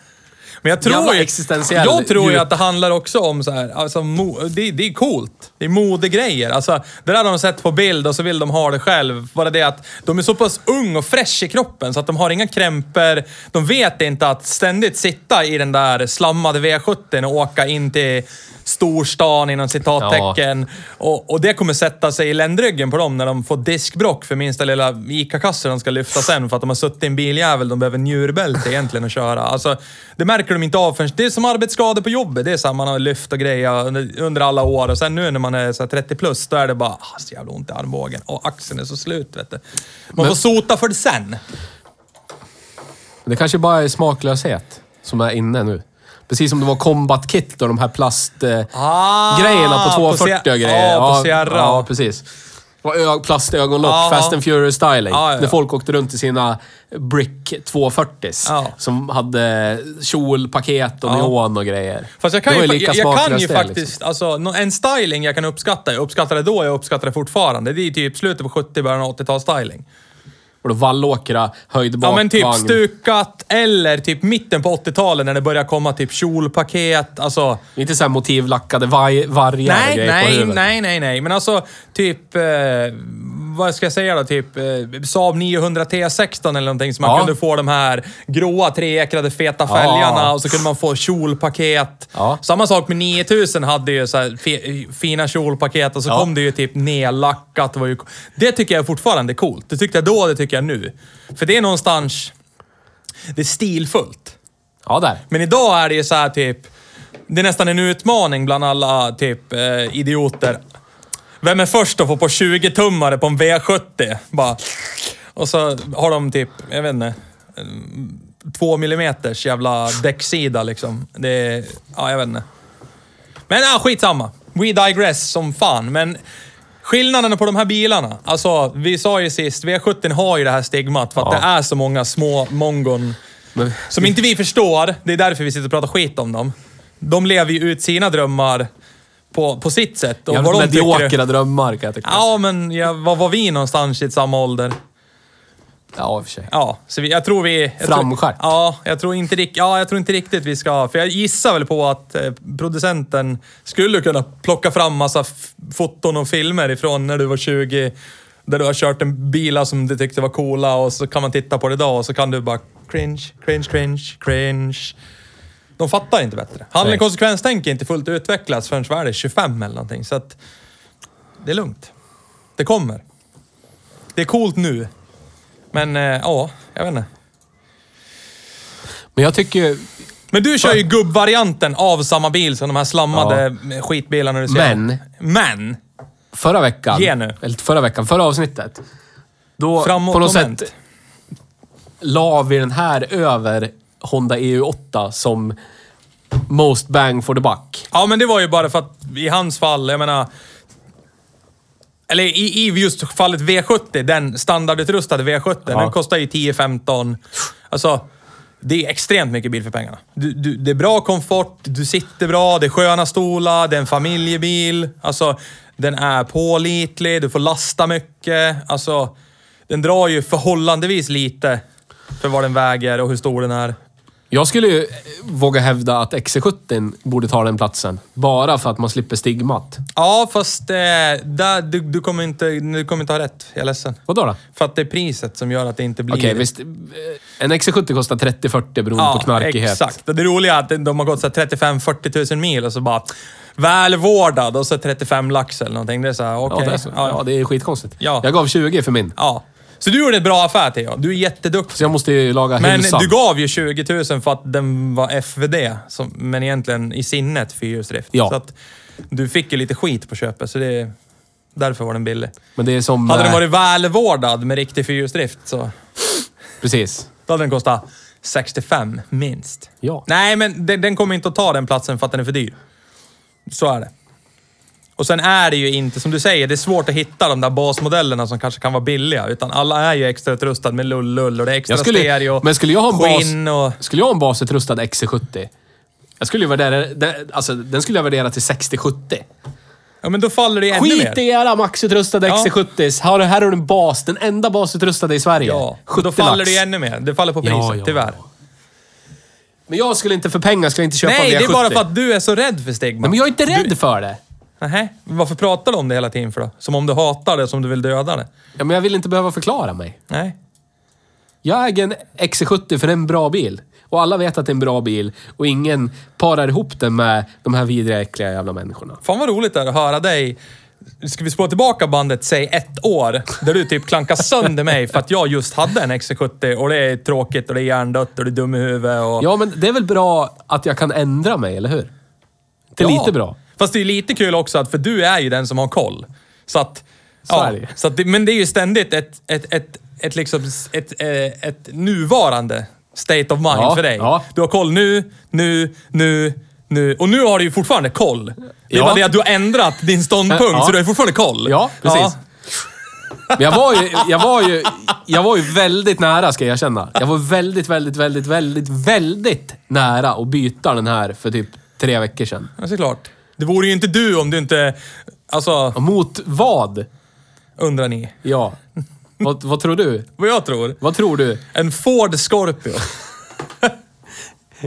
Men jag tror ju... existentiell Jag tror ju att det handlar också om så här, alltså, mo- det, det är coolt. Det är modegrejer. Alltså, det där har de sett på bild och så vill de ha det själv. Bara det att de är så pass ung och fräsch i kroppen så att de har inga krämpor. De vet inte att ständigt sitta i den där slammade V70 och åka in till storstan inom citattecken. Och, och det kommer sätta sig i ländryggen på dem när de får diskbrock för minsta lilla ICA-kasse de ska lyfta sen för att de har suttit i en biljävel de behöver njurbälte egentligen att köra. Alltså, det märker de inte av förrän... Det är som arbetsskador på jobbet. Det är så här, man har lyft och grejer under, under alla år och sen nu när man är så här 30 plus, då är det bara ah, så jävla ont i armbågen och axeln är så slut vet du. Man Men- får sota för det sen. Det kanske bara är smaklöshet som är inne nu. Precis som det var Combat Kit och de här plastgrejerna Ah, grejerna på på 240 Se- och grejer. ja, på Sierra. Ja, precis. Ö- plastögonlock, Ja. Fast and Furious styling. Ja, ja. När folk åkte runt i sina Brick 240s. Ja. Som hade kjolpaket och neon och grejer. Fast jag kan ju, var jag, jag kan ju det, faktiskt, liksom. alltså en styling jag kan uppskatta. Jag uppskattade det då, jag uppskattar det fortfarande. Det är typ slutet på 70, början av 80-tal styling. Och då Vallåkra, höjd Ja men typ bakvagn. stukat eller typ mitten på 80-talet när det börjar komma typ kjolpaket. Alltså... Inte så här motivlackade vargar Nej, grejer på nej, huvudet. nej, nej, nej. Men alltså typ... Eh, vad ska jag säga då? Typ eh, Saab 900 T16 eller någonting. Så man Ja. kunde få de här gråa treekrade feta Ja. fälgarna och så kunde man få kjolpaket. Ja. Samma sak med 9000 hade ju så här fi, fina kjolpaket och så kom det ju typ nedlackat. Det, var ju, det tycker jag fortfarande är coolt. Det tyckte jag då, det tycker jag nu. För det är någonstans... Det är stilfullt. Ja, där. Men idag är det ju så här typ... Det är nästan en utmaning bland alla typ eh, idioter. Vem är först att få på 20-tummare på en V70? Bara. Och så har de typ, jag vet inte, en två millimeters jävla däcksida liksom. Det är, ja jag vet inte. Men ja, skitsamma. We digress som fan. Men skillnaderna på de här bilarna. Alltså, vi sa ju sist, V70 har ju det här stigmat för att Ja. det är så många små mongon Men, som inte vi förstår. Det är därför vi sitter och pratar skit om dem. De lever ju ut sina drömmar på, på sitt sätt. Och jävligt vad de mediokra drömmar kan jag tycka. Ja, men ja, var var vi någonstans i samma ålder? Ja, i och för sig. Ja, så vi, jag tror vi... Jag tror, ja, jag tror, inte, ja, jag tror inte riktigt vi ska... För jag gissar väl på att eh, producenten skulle kunna plocka fram massa foton och filmer ifrån när du var 20. Där du har kört en bilar som du tyckte var coola och så kan man titta på det idag och så kan du bara cringe, cringe, cringe, cringe. De fattar inte bättre. Nej. konsekvenstänk är inte fullt utvecklas förrän värde 25 eller någonting. Så att det är lugnt. Det kommer. Det är coolt nu. Men eh, ja, jag vet inte. Men jag tycker. Men du kör ju gubbvarianten av samma bil som de här slammade skitbilarna du ser. Men- Men! Förra veckan... Ge nu. Eller förra veckan, förra avsnittet. Då Framåt på något moment. sätt la vi den här över Honda EU8 som most bang for the buck. Ja, men det var ju bara för att i hans fall, jag menar... Eller i, i just fallet V70, den standardutrustade V70, Ja. den kostar ju 10-15. Alltså, det är extremt mycket bil för pengarna. Du, du, det är bra komfort, du sitter bra, det är sköna stolar, det är en familjebil. Alltså, den är pålitlig, du får lasta mycket. Alltså, den drar ju förhållandevis lite för vad den väger och hur stor den är. Jag skulle ju våga hävda att XC70 borde ta den platsen. Bara för att man slipper stigmat. Ja, fast eh, där, du, du, kommer inte, du kommer inte ha rätt. Jag är ledsen. Vadå då? För att det är priset som gör att det inte blir... Okej, visst. eh, En XC70 kostar 30-40 beroende på knarkighet. exakt. Och det roliga är att de har gått så här 35-40 000 mil och så bara välvårdad och så 35 lax eller någonting. Det är så här, Ja, okej. det är så. ja, det är skitkonstigt. Ja. Jag gav 20 för min. Ja. Så du gjorde en bra affär Theo. Du är jätteduktig. Så jag måste ju laga Men du gav ju 20 000 för att den var FVD, som, men egentligen i sinnet fyrhjulsdrift. Ja. Så att du fick ju lite skit på köpet, så det... Därför var den billig. Men det är som... Hade den eh, varit välvårdad med riktig fyrhjulsdrift så... Precis. Då hade den kostat 65 minst. Ja. Nej, men den, den kommer inte att ta den platsen för att den är för dyr. Så är det. Och sen är det ju inte, som du säger, det är svårt att hitta de där basmodellerna som kanske kan vara billiga. Utan alla är ju extra utrustade med lull-lull och det är extra Jag skulle, stereo, men skulle jag ha en bas, och... Skulle jag ha en basutrustad XC70? Jag skulle ju värdera... Den, alltså, den skulle jag värdera till 60-70. Ja, men då faller det ännu Skit mer. i era maxutrustade Ja. XC70s. Här, här har du en bas. Den enda basutrustade i Sverige. Ja, 70 då faller lax. det ännu mer. Det faller på priset, Ja, ja, tyvärr. ja. Men jag skulle inte för pengar skulle inte köpa Nej, en det är V70. bara för att du är så rädd för stigma. Nej, men jag är inte rädd Du, för det. Nej, varför pratar du om det hela tiden för då? Som om du hatar det, som du vill döda det. Ja, men jag vill inte behöva förklara mig. Nej. Jag äger en XC70 för det är en bra bil. Och alla vet att det är en bra bil. Och ingen parar ihop den med de här vidriga, äckliga jävla människorna. Fan vad roligt det är att höra dig. Ska vi spå tillbaka bandet, säg ett år, där du typ klankar sönder mig för att jag just hade en XC70 och det är tråkigt och det är hjärndött och det är dum i huvudet och... Ja, men det är väl bra att jag kan ändra mig, eller hur? Det är Ja. lite bra. Fast det är lite kul också, att, för du är ju den som har koll. Så att... Det ju. så att det, men det är ju ständigt ett, ett, ett, ett, liksom, ett, eh, ett nuvarande state of mind Ja, för dig. ja. Du har koll nu, nu, nu, nu. Och nu har du ju fortfarande koll. Det är Ja. bara det att du har ändrat din ståndpunkt, Ja. så du har ju fortfarande koll. Ja, precis. Men jag var ju, jag var ju, jag var ju väldigt nära, ska jag erkänna. Jag var väldigt, väldigt, väldigt, väldigt, väldigt nära att byta den här för typ tre veckor sedan. Ja, såklart. Det vore ju inte du om du inte... Alltså, Mot vad? undrar ni. Ja. Vad, vad tror du? Vad jag tror? Vad tror du? En Ford Scorpio.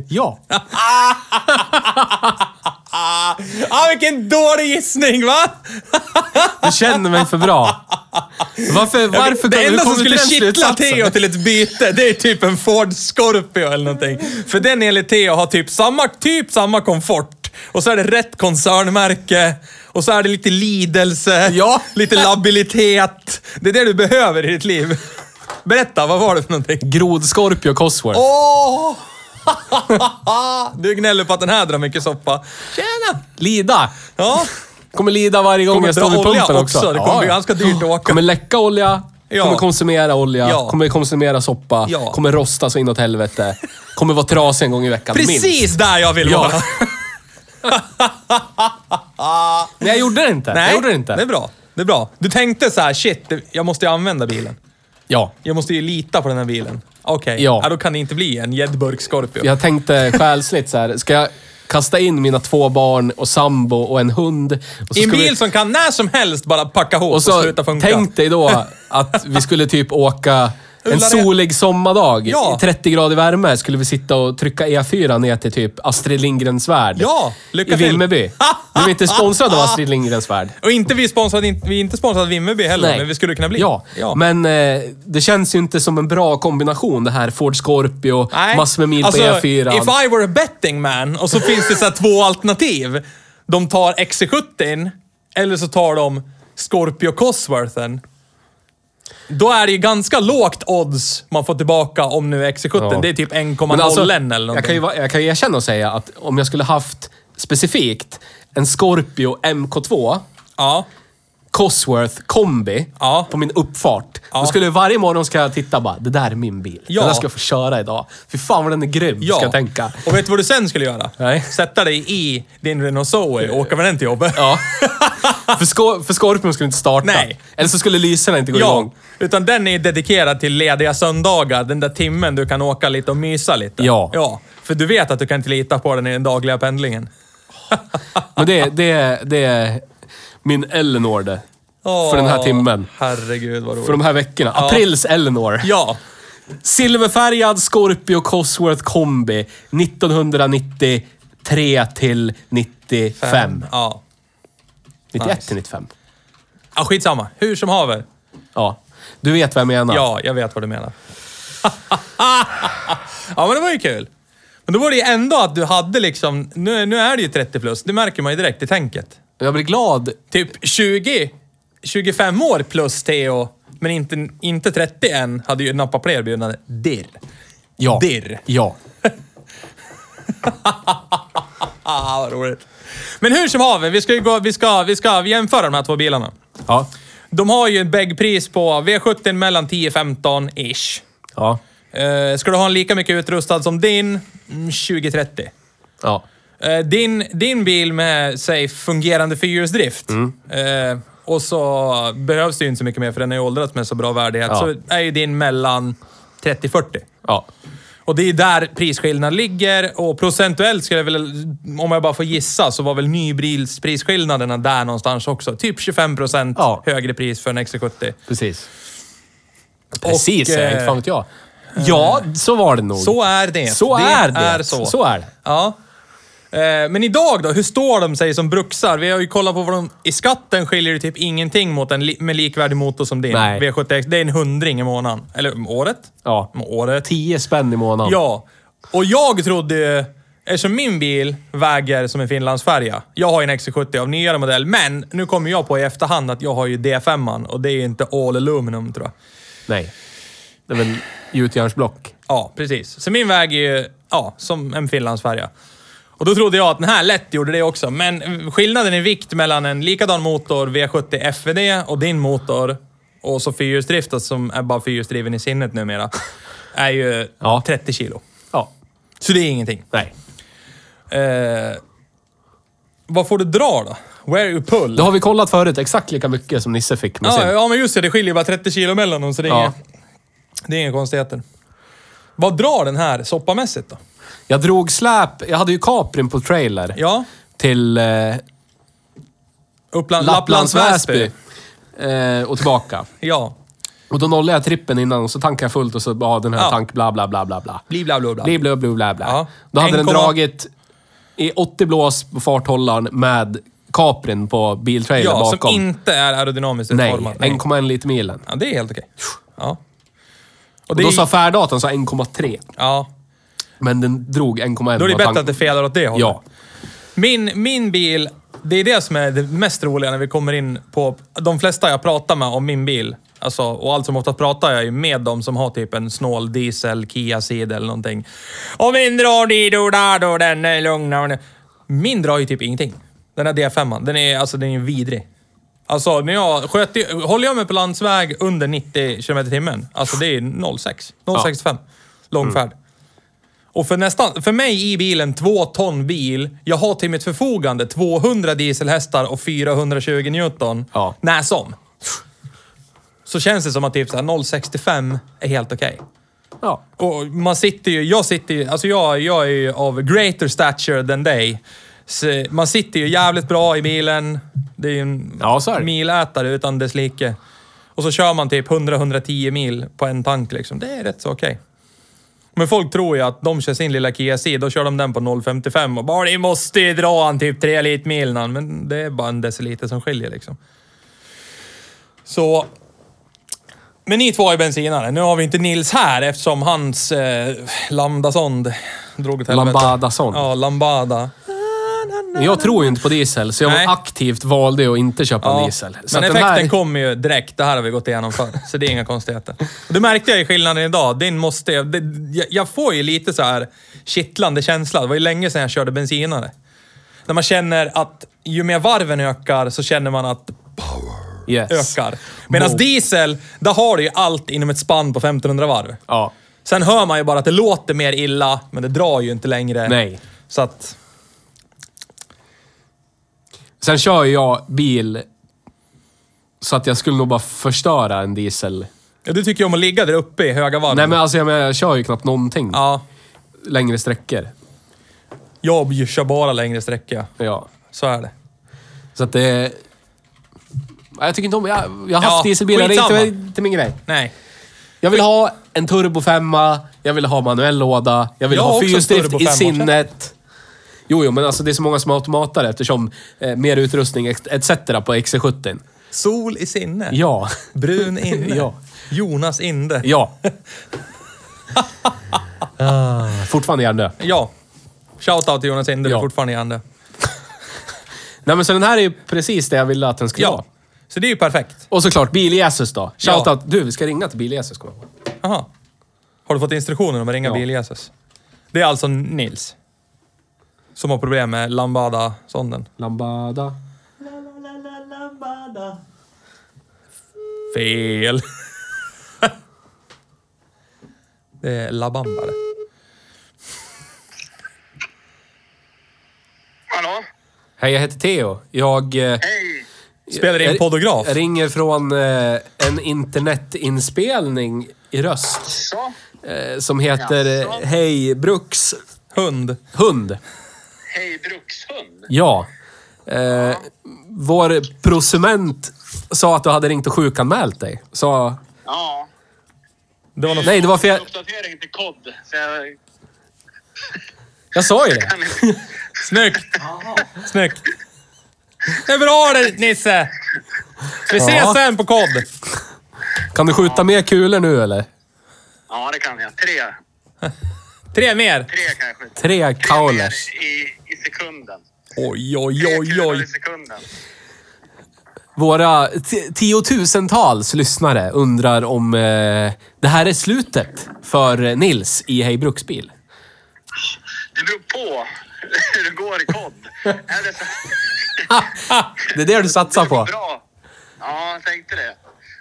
Ja. ah, vilken dålig gissning va? Du känner mig för bra. Varför, varför det enda som skulle kittla? Theo till ett byte, det är typ en Ford Scorpio eller någonting. För den enligt Theo har typ samma, typ samma komfort. Och så är det rätt koncernmärke. Och så är det lite lidelse, Ja. lite labilitet. Det är det du behöver i ditt liv. Berätta, vad var det för någonting? Grod Scorpio Cosworth. Åh! du gnäller på att den här drar mycket soppa. Tjena! Lida. Ja, Kommer lida varje gång Kommer jag står vid pumpen också. också. Det kommer bli ganska dyrt att åka. Kommer läcka olja. Ja. Kommer konsumera olja. Ja. Kommer konsumera soppa. Ja. Kommer rosta så inåt helvete. Kommer vara trasig en gång i veckan. precis Minst. där jag vill Ja. vara. Men jag gjorde det inte. Nej, jag gjorde det inte. det är bra. Det är bra. Du tänkte så här, shit, jag måste ju använda bilen. Ja. Jag måste ju lita på den här bilen. Okej, Ja. ja. då kan det inte bli en gäddburk Scorpio. Jag tänkte själsligt så här. Ska jag kasta in mina två barn och sambo och en hund? Och I en ska bil vi, som kan när som helst bara packa ihop och, och så sluta funka. tänk dig då att vi skulle typ åka en solig sommardag. Ja. I 30 grader värme skulle vi sitta och trycka E4 ner till typ Astrid Lindgrens värld. Ja, lycka I till. Vimmerby. Nu är vi inte sponsrade av Astrid Lindgrens värld. Och inte vi sponsrade, inte- vi är inte sponsrade av Vimmerby heller, men vi skulle kunna bli. Ja, ja. men eh, det känns ju inte som en bra kombination det här Ford Scorpio, Nej. massor med mil alltså, på E4. If I were a betting man och så finns det så här två alternativ. De tar XC70 eller så tar de Scorpio Cosworthen. Då är det ju ganska lågt odds man får tillbaka om nu XC70. Ja. Det är typ 1,01 Men alltså, eller någonting. jag kan, ju, jag kan ju erkänna och säga att om jag skulle haft specifikt en Scorpio MK2 Ja. Cosworth kombi Ja. på min uppfart. Ja. Då skulle jag varje morgon ska jag titta bara, det där är min bil. Ja. Den där ska jag få köra idag. Fy fan vad den är grym, Ja. ska jag tänka. Och vet du vad du sen skulle göra? Nej. Sätta dig i din Renault Zoe och åka med den till jobbet. Ja. för, Scor- för Scorpion skulle inte starta. Nej. Eller så skulle lyserna inte gå Ja, igång. utan den är dedikerad till lediga söndagar. Den där timmen du kan åka lite och mysa lite. Ja. Ja, för du vet att du kan inte lita på den i den dagliga pendlingen. Men det, det, det min Eleanor det. För den här timmen. Herregud vad roligt. För de här veckorna. Aprils Eleanor. Ja. Silverfärgad Scorpio Cosworth kombi 1993 till 95. Ja. 91 Nice. till 95. ja. Skitsamma. Hur som haver. Ja. Du vet vad jag menar. Ja, jag vet vad du menar. ja, men det var ju kul. Men då var det ju ändå att du hade liksom... Nu, nu är det ju 30 plus. Det märker man ju direkt i tänket. Jag blir glad. Typ 20, 25 år plus Theo, men inte, inte 30 än, hade ju nappat på erbjudande. Dirr. Ja. Dirr. Ja. Vad roligt. Men hur som haver, vi ska, ju gå, vi, ska, vi ska jämföra de här två bilarna. Ja. De har ju en bäggpris på V70 mellan 10-15-ish. Ja. Uh, ska du ha en lika mycket utrustad som din? Mm, 20-30. Ja. Eh, din, din bil med, säg, fungerande fyrhjulsdrift. Eh, och så behövs det ju inte så mycket mer för den är ju åldrats med så bra värdighet. Ja. Så är ju din mellan 30-40. Ja. Och det är där prisskillnaden ligger. Och procentuellt skulle jag väl, om jag bara får gissa, så var väl nybilsprisskillnaderna där någonstans också. Typ 25% Ja. högre pris för en XC70. Precis. Precis, Och, och, eh, inte fan vet jag. Ja, så var det nog. Så är det. Så det är det. Är så. så är det. Ja. Eh, Men idag då, hur står de sig som bruksar? Vi har ju kollat på vad de... I skatten skiljer det typ ingenting mot en li, med likvärdig motor som din. Nej. V70X. Det är en hundring i månaden. Eller om året? Ja. Om året. 10 spänn i månaden. Ja. Och jag trodde ju... Eftersom min bil väger som en Finlandsfärja. Jag har ju en XC70 av nyare modell, men nu kommer jag på i efterhand att jag har ju D5 och det är ju inte all aluminum tror jag. Nej. Det är väl gjutjärnsblock. Ja, precis. Så min väger ju ja, som en Finlandsfärja. Och då trodde jag att den här lätt gjorde det också, men skillnaden i vikt mellan en likadan motor V70 FVD och din motor och så fyrhjulsdrift som är bara fyrhjulsdriven i sinnet numera, är ju Ja. 30 kilo. Ja. Så det är ingenting. Nej. Eh, vad får du dra då? Where you pull? Då har vi kollat förut exakt lika mycket som Nisse fick med sin. ja, ja, men just det. Det skiljer bara 30 kilo mellan dem, så det är, Ja. inga, det är inga konstigheter. Vad drar den här soppamässigt då? Jag drog släp. Jag hade ju Caprin på trailer. Ja, Till eh, Uppland, Lapplands Lapplands Väsby. Eh, och tillbaka. Ja. Och då nollade jag trippen innan och så tankade jag fullt och så ja, den här Ja. tank bla bla bla bla bla. Bli bla bla bla. Bli bla bla bla bla. Ja. Då hade den 1,8 dragit i 80 blås på farthållaren med Caprin på biltrailern Ja, som bakom. inte är aerodynamiskt Nej, utformad. 1,1 liter milen. Ja, det är helt okej. Ja. Och Och då är, sa färddatorn så 1,3. Ja. Men den drog 1,1. Då är det bättre att det felar åt det hållet. Ja. Min, min bil, det är det som är det mest roliga när vi kommer in på... De flesta jag pratar med om min bil, alltså, och allt som ofta pratar jag ju med dem som har typ en snål diesel, Kia Ceed eller någonting. Och min drar dido då den är lugn. Min drar ju typ ingenting. Den här D5, den är, alltså, den är vidrig. Alltså, när jag sköter, håller jag mig på landsväg under 90 km timmen, alltså det är 0,6. 0,65. Långfärd. Och för nästan, för mig i bilen, två ton bil, jag har till mitt förfogande 200 dieselhästar och 420 Newton. Ja. När som. Så känns det som att typ så här 0,65 är helt okej. Ja. Och man sitter ju, jag sitter ju, alltså jag, jag är ju av greater stature than. Så man sitter ju jävligt bra i bilen. Det är ju en Ja, så är milätare utan dess like. Och så kör man typ 100-110 mil på en tank liksom. Det är rätt så okej. Men folk tror ju att de kör sin lilla Kia Ceed, då kör de den på 0,55 och bara “Ni måste ju dra han typ 3 liter milen”. Men det är bara en deciliter som skiljer liksom. Så... Men ni två är bensinare. Nu har vi inte Nils här eftersom hans eh, lambdasond drog åt helvete. Lambadasond. Ja, lambada. Men jag tror ju inte på diesel, så jag Nej. aktivt valde att inte köpa en diesel. Så men effekten här, kommer ju direkt. Det här har vi gått igenom förr, så det är inga konstigheter. Det märkte jag i skillnaden idag. Din måste... Det, jag, får ju lite så här kittlande känsla. Det var ju länge sedan jag körde bensinare. När man känner att ju mer varven ökar så känner man att yes. ökar. Medan diesel, där har du ju allt inom ett spann på 1500 varv. Ja. Sen hör man ju bara att det låter mer illa, men det drar ju inte längre. Nej. Så att... Sen kör ju jag bil så att jag skulle nog bara förstöra en diesel. Ja, du tycker ju om att ligga där uppe i höga varv. Nej men alltså jag, menar, jag kör ju knappt någonting Ja. längre sträckor. Jag kör bara längre sträckor. Ja. Så är det. Så att det... Nej, Jag tycker inte om... Jag, jag har haft Ja, dieselbilar, det är skitsamma. inte, inte min grej. Nej. Jag vill ha en turbo femma, jag vill ha manuell låda, jag vill Jag har ha också en fyrhjulsdrift turbo i femma, sinnet. Jo, jo, men alltså det är så många som automatar eftersom eh, mer utrustning etc. på XC70. Sol i sinne. Ja. Brun inne. Ja. Jonas Inde. Ja. Ah, fortfarande hjärndöd. Ja. Shoutout till Jonas Inde, du är Ja. fortfarande hjärndöd. Nej men så den här är ju precis det jag ville att den skulle Ja. vara. Så det är ju perfekt. Och såklart Bil-Jesus då. Ja. Shoutout. Du, vi ska ringa till Bil-Jesus. kommer jag ihåg. Aha. Har du fått instruktioner om att ringa Ja. bil-Jesus? Det är alltså Nils. Som har problem med lambada-sonden. Lambada. Fel. det är labamba det. Hallå? Hej, jag heter Theo. Jag... Eh, Hej! Spelar in podograf. Jag ringer från eh, en internetinspelning i röst. Så? Eh, som heter Jaså? eh, Hej Bruks Hund. hund. Hej brukshund. Ja. Eh, vår prosument sa att du hade ringt och sjukanmält dig. Så... Ja. Det var något... Nej, det var fel. Uppdatering till kod. Så jag Jag sa ju det. Snyggt! Snyggt! Det är bra det, Nisse! Vi ses Ja. sen på kod. Kan du skjuta mer kulor nu eller? Ja, det kan jag. Tre. Tre mer. Tre kan jag skjuta. Tre Tre kaulers. i sekunden. Oj, oj, oj, oj. Våra ti- tiotusentals lyssnare undrar om eh, det här är slutet för Nils i Hej Bruksbil. Det beror på hur det går i kod. Är det så Det är det du satsar det på. bra? Ja, jag tänkte det.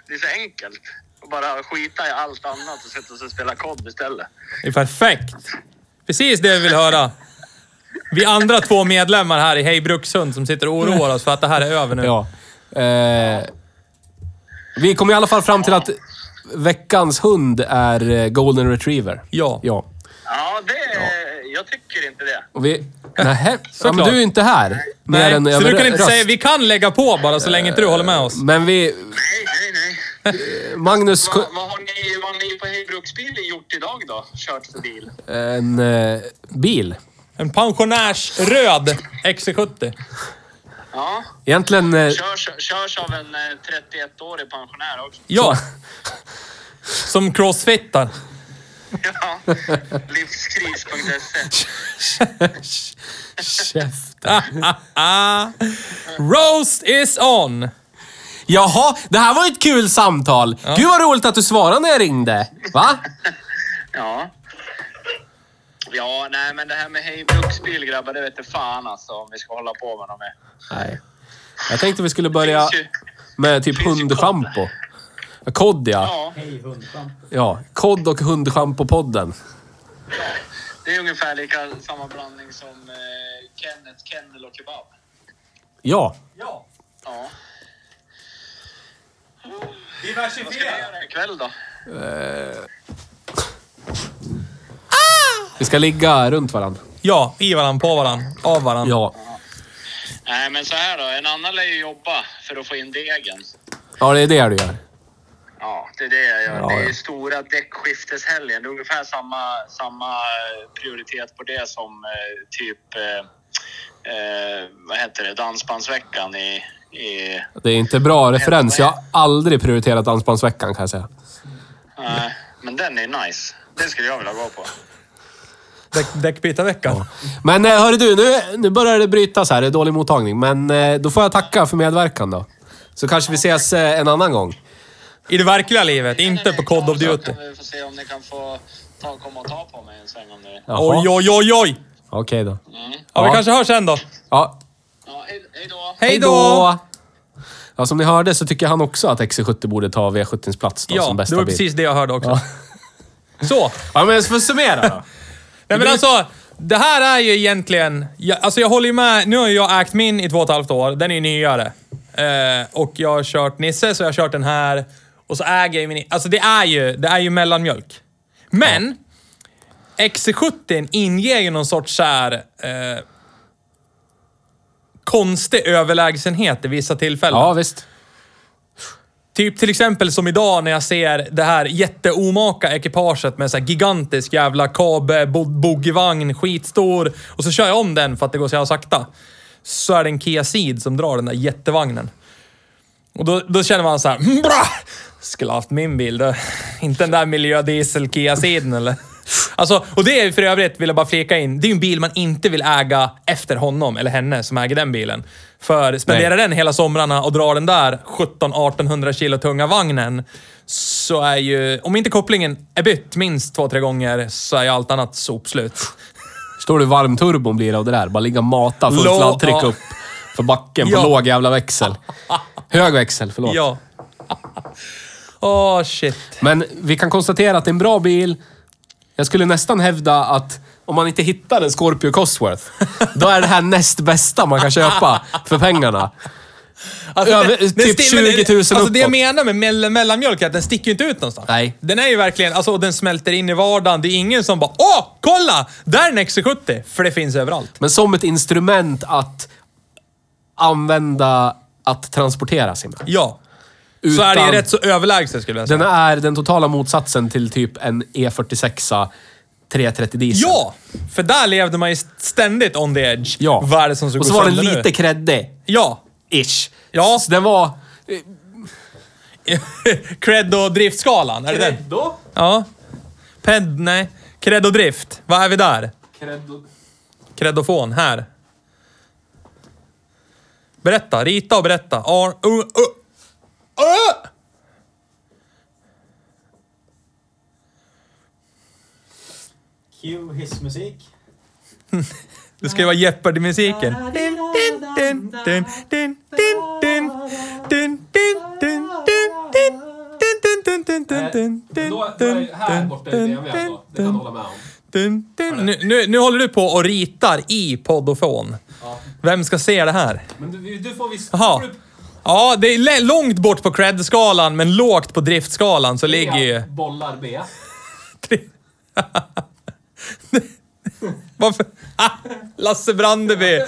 Det är så enkelt. Att bara skita i allt annat och sätta sig och spela kod istället. Det är perfekt. Precis det vi vill höra. Vi andra två medlemmar här i Hej Brukshund som sitter och oroar oss för att det här är över nu. Ja. Eh, vi kom i alla fall fram till att veckans hund är eh, Golden Retriever. Ja. Ja. Ja, det... Jag tycker inte det. Och vi... Nähä. Ja, men du är ju inte här. Mer Nej, än så du kan inte säga... Vi kan lägga på bara så länge inte du håller med oss. Men vi... Nej, nej, nej. Magnus... Vad, vad, har ni, vad har ni på Hej Bruksbil gjort idag då? Kört för bil? En eh, bil. En pensionärsröd XC70. Ja. Egentligen... Eh, Körs, körs av en eh, 31-årig pensionär också. Ja. Som crossfittar. Ja. Livskris.se. käft. Roast is on! Jaha, det här var ett kul samtal. Gud vad roligt att du svarade när jag ringde. Va? Ja. Ja, nej men det här med Hej Bruksbil grabbar, det vet jag fan alltså om vi ska hålla på med dem. Nej. Jag tänkte vi skulle börja ju- med typ hundschampo. Kod ja. Ja, Hej hundschampo. Ja, kod och hundschampo-podden. det är ungefär lika samma blandning som eh, Kenneth, Kennel och Kebab. Ja. Ja. Ja. Vad ska vi Diversifiera. göra ikväll då? Vi ska ligga runt varandra. Ja, i varann, på varann, av varann. Ja. Nej men så här då, en annan lär ju jobba för att få in degen. Ja, det är det du gör. Ja, det är det jag gör. Ja, det är ja. ju stora däckskifteshelgen. Det är ungefär samma, samma prioritet på det som eh, typ, eh, eh, vad heter det, Dansbandsveckan i... i Det är inte bra referens. Jag har aldrig prioriterat Dansbandsveckan kan jag säga. nej, men den är nice. Den skulle jag vilja gå på. Däck, däckbytarveckan. Men eh, hörru du, nu, nu börjar det brytas här. Det är dålig mottagning. Men eh, då får jag tacka för medverkan då. Så kanske vi ses eh, en annan gång. I det verkliga livet, inte på Cod of Duty. Kan vi få se om ni kan få ta, komma och ta på mig en sväng om ni... Oj, oj, oj, oj! Okej då. Ja, vi Ja. kanske hörs sen då. Ja. Ja, hej, hej då! Hej då! Ja, som ni hörde så tycker han också att XC70 borde ta V70s plats då, Ja, som det bästa var bil. precis det jag hörde också. Så. Ja, men för att summera då. Nej men alltså, det här är ju egentligen... Jag, alltså jag håller ju med. Nu har jag ägt min i två och ett halvt år. Den är ju nyare. Eh, och jag har kört Nisse, så jag har kört den här. Och så äger jag ju min... Alltså det är ju, det är ju mellanmjölk. Men, XC70 inger ju någon sorts så här, eh, konstig överlägsenhet i vissa tillfällen. Ja, visst. Typ till exempel som idag när jag ser det här jätteomaka ekipaget med så här gigantisk jävla kabe, bo- boogievagn, skitstor. Och så kör jag om den för att det går så jävla sakta. Så är det en Kia Ceed som drar den där jättevagnen. Och då, då känner man så här, mm, bra! Skulle ha haft min bil då. Inte den där miljödiesel Kia Ceeden eller? Alltså, och det är för övrigt, vill jag bara flika in, det är ju en bil man inte vill äga efter honom eller henne som äger den bilen. För spenderar den hela somrarna och drar den där 17-1800 kilo tunga vagnen så är ju, om inte kopplingen är bytt minst två, tre gånger så är ju allt annat sopslut. Förstår du hur varm turbon blir av det där? Bara ligga och mata fullt Lå- laddtryck ja. upp för backen på Ja. låg jävla växel. Hög växel, förlåt. Ja. Åh, shit. Men vi kan konstatera att det är en bra bil. Jag skulle nästan hävda att om man inte hittar en Scorpio Cosworth, då är det här näst bästa man kan köpa för pengarna. Alltså, Över- det- typ det- 20 000 Alltså det jag uppåt. menar med mell mellanmjölk är att den sticker ju inte ut någonstans. Nej. Den är ju verkligen, alltså och den smälter in i vardagen. Det är ingen som bara Åh, kolla! Där är en XC70! För det finns överallt. Men som ett instrument att använda att transportera sig med. Ja. Så är det Utan- rätt så överlägset skulle jag säga. Den är den totala motsatsen till typ en E46 330 diesel. Ja! För där levde man ju ständigt on the edge. Ja. Vad är det som ska Och så var den nu? lite kreddig. Ja. Ish. Ja. Så den var... Cred och driftskalan, är det den? Creddo? Ja. Ped, nej. Cred och drift. Vad är vi där? Creddo. Credofon, här. Berätta, rita och berätta. Ar, uh, uh, Åh! Cue hissmusik. det ska ju vara Jeopardy-musiken. Nu, håller du på och ritar i poddofon. Vem ska se det här? Du, får visst... Ja, det är långt bort på cred-skalan, men lågt på driftskalan så ligger ju... Bollar B. Varför? Ah, Lasse Brandeby.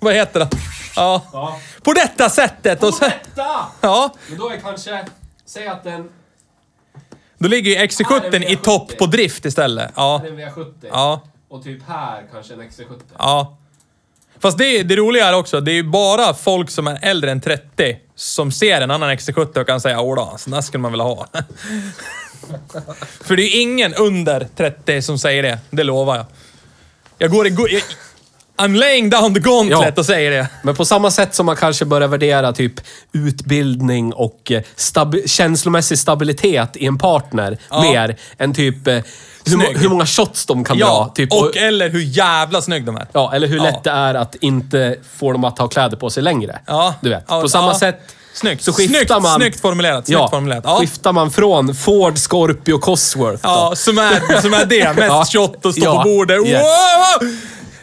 Vad heter han? Ja. Ja. På detta sättet och sen... Detta! Ja, Men då är kanske... Säg att den... då ligger ju XC70 i topp på drift istället. Ja. Här är en V70. Ja. Och typ här kanske en XC70. Ja. Fast det, det roliga är också, det är ju bara folk som är äldre än 30 som ser en annan XC70 och kan säga åh sån där skulle man vilja ha. För det är ju ingen under 30 som säger det, det lovar jag. Jag går i... jag- I'm laying down the gauntlet Ja. och säger det. Men på samma sätt som man kanske börjar värdera typ utbildning och eh, stabi- känslomässig stabilitet i en partner mer än typ eh, hur, hur många shots de kan Ja, dra. Typ, och eller hur jävla snygg de är. ja, eller hur Ja. lätt det är att inte få dem att ha kläder på sig längre. Ja. Du vet. Ja, på samma ja. sätt Snyggt. så skiftar snyggt, man... Snyggt formulerat. Snyggt ja, formulerat. Ja. skiftar man från Ford, Scorpio, Cosworth då. Ja, som är, som är det. Mest Ja. shot och stå Ja. på bordet. Yes. Wow!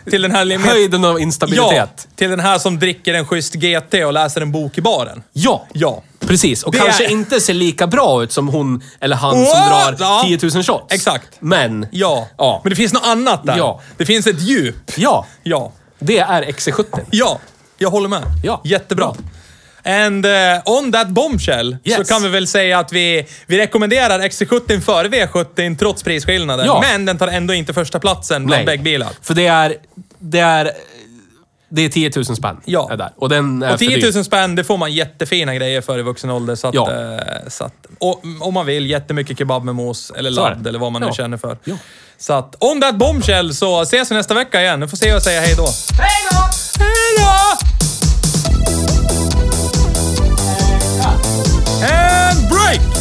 Till den här... li- Höjden av Ja, instabilitet. till den här som dricker en schysst GT och läser en bok i baren. Ja. Ja. Precis, och Det kanske är- inte ser lika bra ut som hon eller han som drar Ja. 10 000 shots. Exakt. Men, Ja. Ja. Men det finns något annat där. Ja. Det finns ett djup. ja, Ja. det är XC70. Ja. Jag håller med. Ja. Jättebra. And uh, on that bombshell så Yes. kan vi väl säga att vi, vi rekommenderar XC70 före V70 trots prisskillnaden. Ja. Men den tar ändå inte första platsen bland bäggbilar. För det är... Det är... Det är 10 000 spänn. Ja. Är där. Och den är Och för 10 dyr. 000 spänn, det får man jättefina grejer för i vuxen ålder. Så att, Ja. eh, så att, och, om man vill, jättemycket kebab med mos eller Så ladd eller vad man nu Ja. känner för. Ja. Så att, on that bombshell så ses vi nästa vecka igen. Nu får se och säga hej då. Hej då! Hej då! and break.